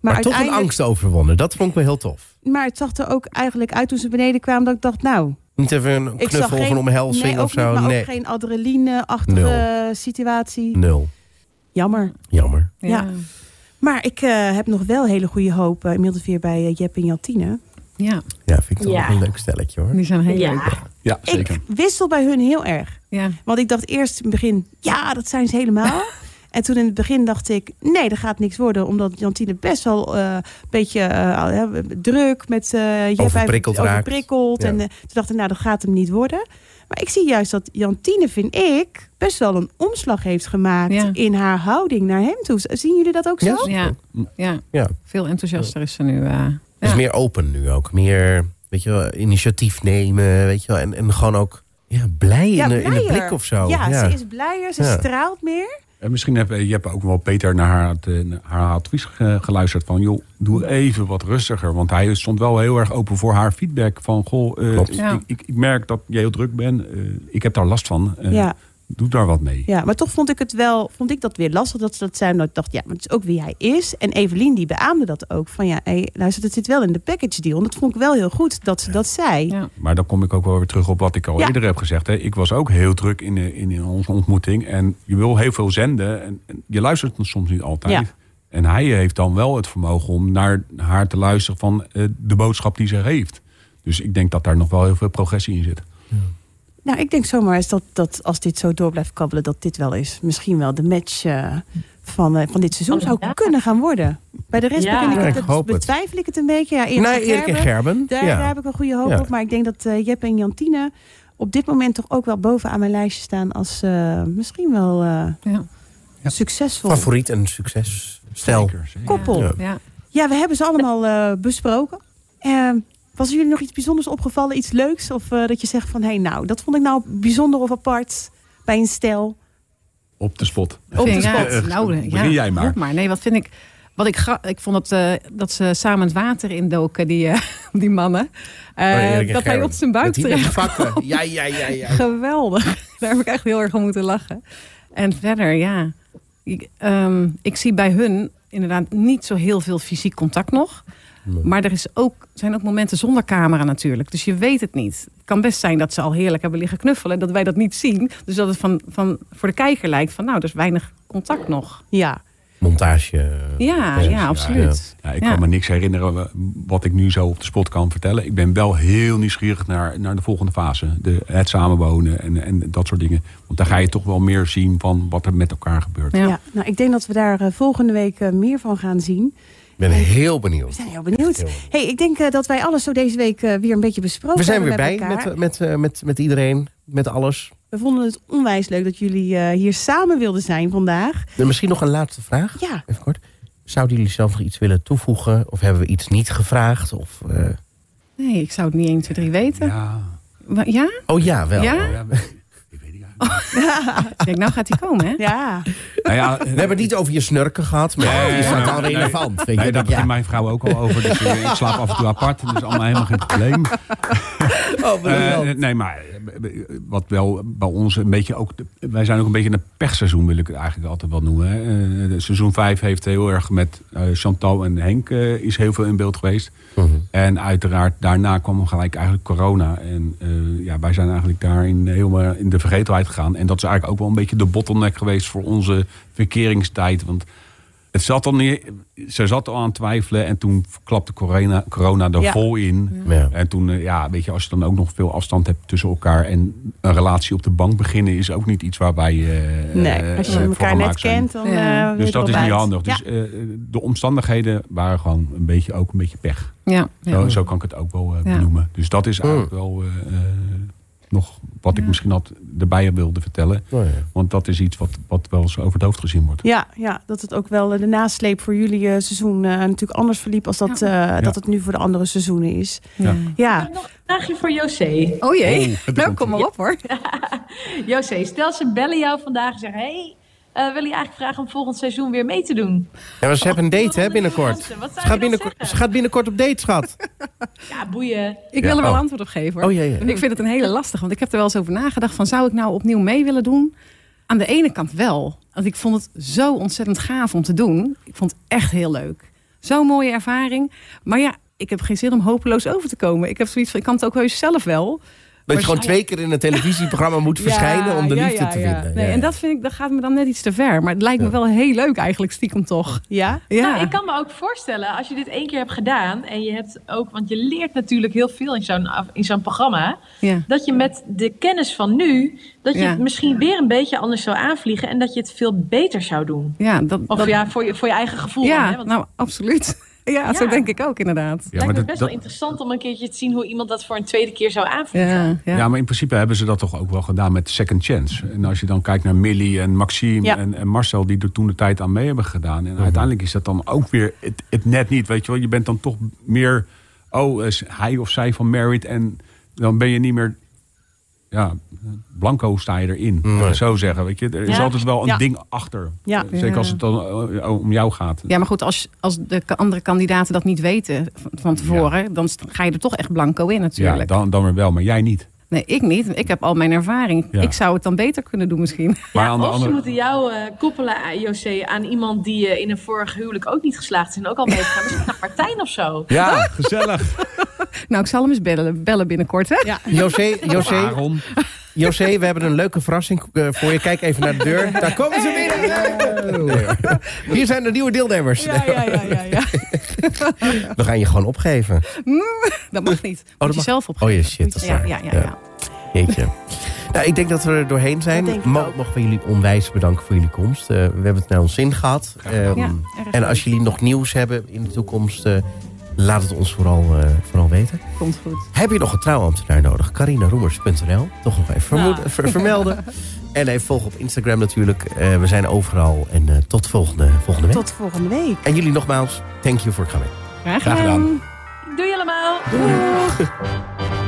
Maar, Maar, toch een angst overwonnen. Dat vond ik me heel tof. Maar het zag er ook eigenlijk uit toen ze beneden kwamen dat ik dacht, nou, Niet even een knuffel geen, of een omhelzing nee, ook of zo. Niet, maar nee, ook geen adrenaline-achtige situatie. nul. Jammer. Jammer. Ja. Maar ik eh, heb nog wel hele goede hoop uh, inmiddels weer bij uh, Jep en Jantine. Ja, Ja, vind ik toch Ja. wel een leuk stelletje hoor. die zijn heel Ja. leuk. Ja, zeker. Ik wissel bij hun heel erg. Ja. Want ik dacht eerst in het begin, ja, dat zijn ze helemaal. En toen in het begin dacht ik, nee, dat gaat niks worden. Omdat Jantine best wel eh, een beetje eh, eh, druk met eh Jep Overprikkeld overprikkeld. Ja. En toen dacht ik, nou, dat gaat hem niet worden. Maar ik zie juist dat Jantine, vind ik, best wel een omslag heeft gemaakt Ja. in haar houding naar hem toe. Zien jullie dat ook zo? Ja. Ja. Ja. Ja. veel enthousiaster is ze nu. eh, Is meer open nu ook. Meer, weet je wel, initiatief nemen, weet je wel. En, en gewoon ook ja, blij in, de, in de blik of zo. Ja, ze is blijer, ze Ja. straalt meer. En misschien heb je hebt ook wel Peter naar haar, eh, naar haar advies ge- geluisterd van joh, doe even wat rustiger. Want hij stond wel heel erg open voor haar feedback van goh, eh, ik, Ja. ik, ik merk dat jij heel druk bent. eh, ik heb daar last van. eh, ja. Doe daar wat mee. Ja, maar toch vond ik het wel, vond ik dat weer lastig dat ze dat zei. Omdat ik dacht, ja, maar het is ook wie hij is. En Evelien die beaamde dat ook. Van ja, hey, luister, het zit wel in de package deal. En dat vond ik wel heel goed dat ze dat zei. Ja. Maar dan kom ik ook wel weer terug op wat ik al Ja. eerder heb gezegd. Hè. Ik was ook heel druk in, eh, in, in onze ontmoeting. En je wil heel veel zenden. En, en je luistert soms niet altijd. Ja. En hij heeft dan wel het vermogen om naar haar te luisteren van eh, de boodschap die ze heeft. Dus ik denk dat daar nog wel heel veel progressie in zit. Nou, ik denk zomaar eens dat, dat als dit zo door blijft kabbelen, dat dit wel is. Misschien wel de match eh, van, eh, van dit seizoen zou Ja. kunnen gaan worden. Bij de rest Ja. begin ik Ja, het, ik betwijfel ik het een beetje. Ja, Erik Nee, en Erik en Gerben. Daar, ja. daar heb ik een goede hoop Ja. op. Maar ik denk dat eh Jep en Jantine op dit moment toch ook wel bovenaan mijn lijstje staan als eh, misschien wel eh, Ja. Ja. succesvol. Favoriet en succes. Stel. Zeker, zeker. Koppel. Ja. Ja. Ja, we hebben ze allemaal eh, besproken. Was jullie nog iets bijzonders opgevallen, iets leuks? Of eh, dat je zegt van, hé, hey, nou, dat vond ik nou bijzonder of apart bij een stel? Op de spot. Op de spot. Nou, ja, begin jij maar. maar. Nee, wat vind ik... Wat ik, ik vond dat, eh, dat ze samen het water indoken, die, eh, die mannen. Eh, Oh, dat hij op zijn buik terecht. Ja, ja, ja, ja. Geweldig. Daar heb ik echt heel erg om moeten lachen. En verder, ja. Ik, ehm, ik zie bij hun inderdaad niet zo heel veel fysiek contact nog. Maar er is ook, zijn ook momenten zonder camera natuurlijk. Dus je weet het niet. Het kan best zijn dat ze al heerlijk hebben liggen knuffelen. En dat wij dat niet zien. Dus dat het van, van, voor de kijker lijkt van nou, er is weinig contact nog. Ja, Montage. Ja, Ja, ja, absoluut. Ja, ik Ja. kan me niks herinneren wat ik nu zo op de spot kan vertellen. Ik ben wel heel nieuwsgierig naar, naar de volgende fase. De, het samenwonen en, en dat soort dingen. Want daar ga je toch wel meer zien van wat er met elkaar gebeurt. Ja. ja. nou, ik denk dat we daar eh, volgende week eh, meer van gaan zien. Ik ben heel We benieuwd. zijn heel benieuwd. Heel hey, ik denk eh, dat wij alles zo deze week eh, weer een beetje besproken We zijn weer hebben bij met elkaar. met, met, eh, met, met iedereen, met alles. We vonden het onwijs leuk dat jullie eh, hier samen wilden zijn vandaag. En misschien nog een laatste vraag. Ja, Even kort. Zouden jullie zelf nog iets willen toevoegen? Of hebben we iets niet gevraagd? Of, eh, Nee, ik zou het niet 1, 2, 3 weten. Ja. Ja? Oh ja, wel. Ja? Ja, ik. Kijk, nou gaat hij komen, hè? ja. Nou ja, We hebben het niet over je snurken gehad, maar Nee, is dat nee, al nee. relevant? Weet Nee, je? daar Ja. begint mijn vrouw ook al over. Dus ik slaap af en toe apart. Dat is allemaal helemaal geen probleem. Oh. Eh, nee, maar wat wel bij ons een beetje ook... wij zijn ook een beetje in een pechseizoen, wil ik het eigenlijk altijd wel noemen. Hè. Eh, seizoen 5 heeft heel erg met eh, Chantal en Henk is heel veel in beeld geweest. Mhm. En uiteraard daarna kwam gelijk eigenlijk corona. En eh, ja, wij zijn eigenlijk daarin helemaal in de vergetelheid gegaan. En dat is eigenlijk ook wel een beetje de bottleneck geweest voor onze verkeringstijd. Want het zat al niet, ze zat al aan het twijfelen en toen klapte corona, corona er Ja. vol in. Ja. En toen, eh, ja, weet je, als je dan ook nog veel afstand hebt tussen elkaar en een relatie op de bank beginnen, is ook niet iets waarbij je. eh, Nee, als je eh, elkaar net zijn. kent, dan Ja. eh, Dus dat is niet handig. Dus Ja. eh, de omstandigheden waren gewoon een beetje ook een beetje pech. Ja. ja. Zo, zo kan ik het ook wel eh, Ja. benoemen. Dus dat is eigenlijk wel eh, eh, nog wat ik misschien had erbij wilde vertellen. Oh, ja. Want dat is iets wat, wat wel eens over het hoofd gezien wordt. Ja, ja, dat het ook wel eh, de nasleep voor jullie eh, seizoen eh, natuurlijk anders verliep als dat, eh, dat het nu voor de andere seizoenen is. Ja. Ik Ja, heb nog een vraagje voor José. Oh jee, Oh, nou kom maar op hoor. José, stel ze bellen jou vandaag en zeggen... hey, wil je eigenlijk vragen om volgend seizoen weer mee te doen? Ja, maar ze hebben een date hè, binnenkort. Wat zou Ze gaat, binnenkort ze gaat binnenkort op date, schat. Ja, boeien. Ik Ja, wil er wel oh. antwoord op geven hoor. Oh. Ik vind het een hele lastige, want ik heb er wel eens over nagedacht van zou ik nou opnieuw mee willen doen? Aan de ene kant wel, want ik vond het zo ontzettend gaaf om te doen. Ik vond het echt heel leuk. Zo'n mooie ervaring. Maar ja, ik heb geen zin om hopeloos over te komen. Ik heb zoiets van, ik kan het ook heus zelf wel. Dat je gewoon twee keer in een televisieprogramma moet verschijnen om de Ja, liefde ja, te ja. vinden. Nee, Ja, En dat vind ik, dat gaat me dan net iets te ver. Maar het lijkt me Ja. wel heel leuk eigenlijk, stiekem toch. ja. Ja, Nou, ik kan me ook voorstellen, als je dit één keer hebt gedaan... en je hebt ook, want je leert natuurlijk heel veel in zo'n in zo'n programma... ja. dat je met de kennis van nu... dat je Ja. het misschien weer een beetje anders zou aanvliegen... en dat je het veel beter zou doen. ja, dat, Of dat- ja, voor je, voor je eigen gevoel. dan, ja hè? Want nou absoluut. Ja, zo Ja. denk ik ook inderdaad. het lijkt me dat- best dat- wel interessant om een keertje te zien... hoe iemand dat voor een tweede keer zou aanvliegen. Ja, ja. Ja, maar in principe hebben ze dat toch ook wel gedaan met Second Chance. En als je dan kijkt naar Millie en Maxime Ja. en, en Marcel... die er toen de tijd aan mee hebben gedaan. En uiteindelijk is dat dan ook weer het, het net niet. Weet je wel, je bent dan toch meer... oh, is hij of zij van Married... en dan ben je niet meer... ja, blanco sta je erin. Nee. Zo zeggen, weet je. Er is Ja. altijd wel een Ja. ding achter. Ja. Zeker als Ja. het dan eh, om jou gaat. Ja, maar goed, als, als de andere kandidaten dat niet weten van, tevoren, dan ga je er toch echt blanco in Ja, natuurlijk. dan, dan weer wel, maar jij niet. Nee, ik niet. Ik heb al mijn ervaring. Ja. Ik zou het dan beter kunnen doen misschien. Maar Ja, aan de of ze andere... moeten jou eh, koppelen, eh, José, aan iemand die in een vorig huwelijk ook niet geslaagd is en ook al meegegaan. Misschien naar Martijn of zo. Ja, gezellig. Nou, ik zal hem eens bellen, bellen binnenkort. Hè? Ja. José, José, Aaron. José, we hebben een leuke verrassing eh, voor je. Kijk even naar de deur. Daar komen ze binnen. Hier zijn de nieuwe deelnemers. Ja, ja, ja, ja, ja. We gaan je gewoon opgeven. Dat mag niet. Moet dat je mag- zelf opgeven. Oh ja, shit, dat je- is ja, waar. ja, ja, Ja. ja. Jeetje. Nou, ik denk dat we er doorheen zijn. Mogen we jullie onwijs bedanken voor jullie komst. Eh, we hebben het naar ons zin gehad. Ehm, Ja, en als jullie nog nieuws hebben in de toekomst... eh, laat het ons vooral, eh, vooral weten. Komt goed. Heb je nog een trouwambtenaar nodig? CarinaRoemers.nl. Toch nog even Nou. ver- vermelden. En even volgen op Instagram natuurlijk. Eh, we zijn overal. En eh, tot volgende, volgende week. Tot volgende week. En jullie nogmaals, thank you for coming. Graag Graag gedaan. gedaan. Doei allemaal! Doei.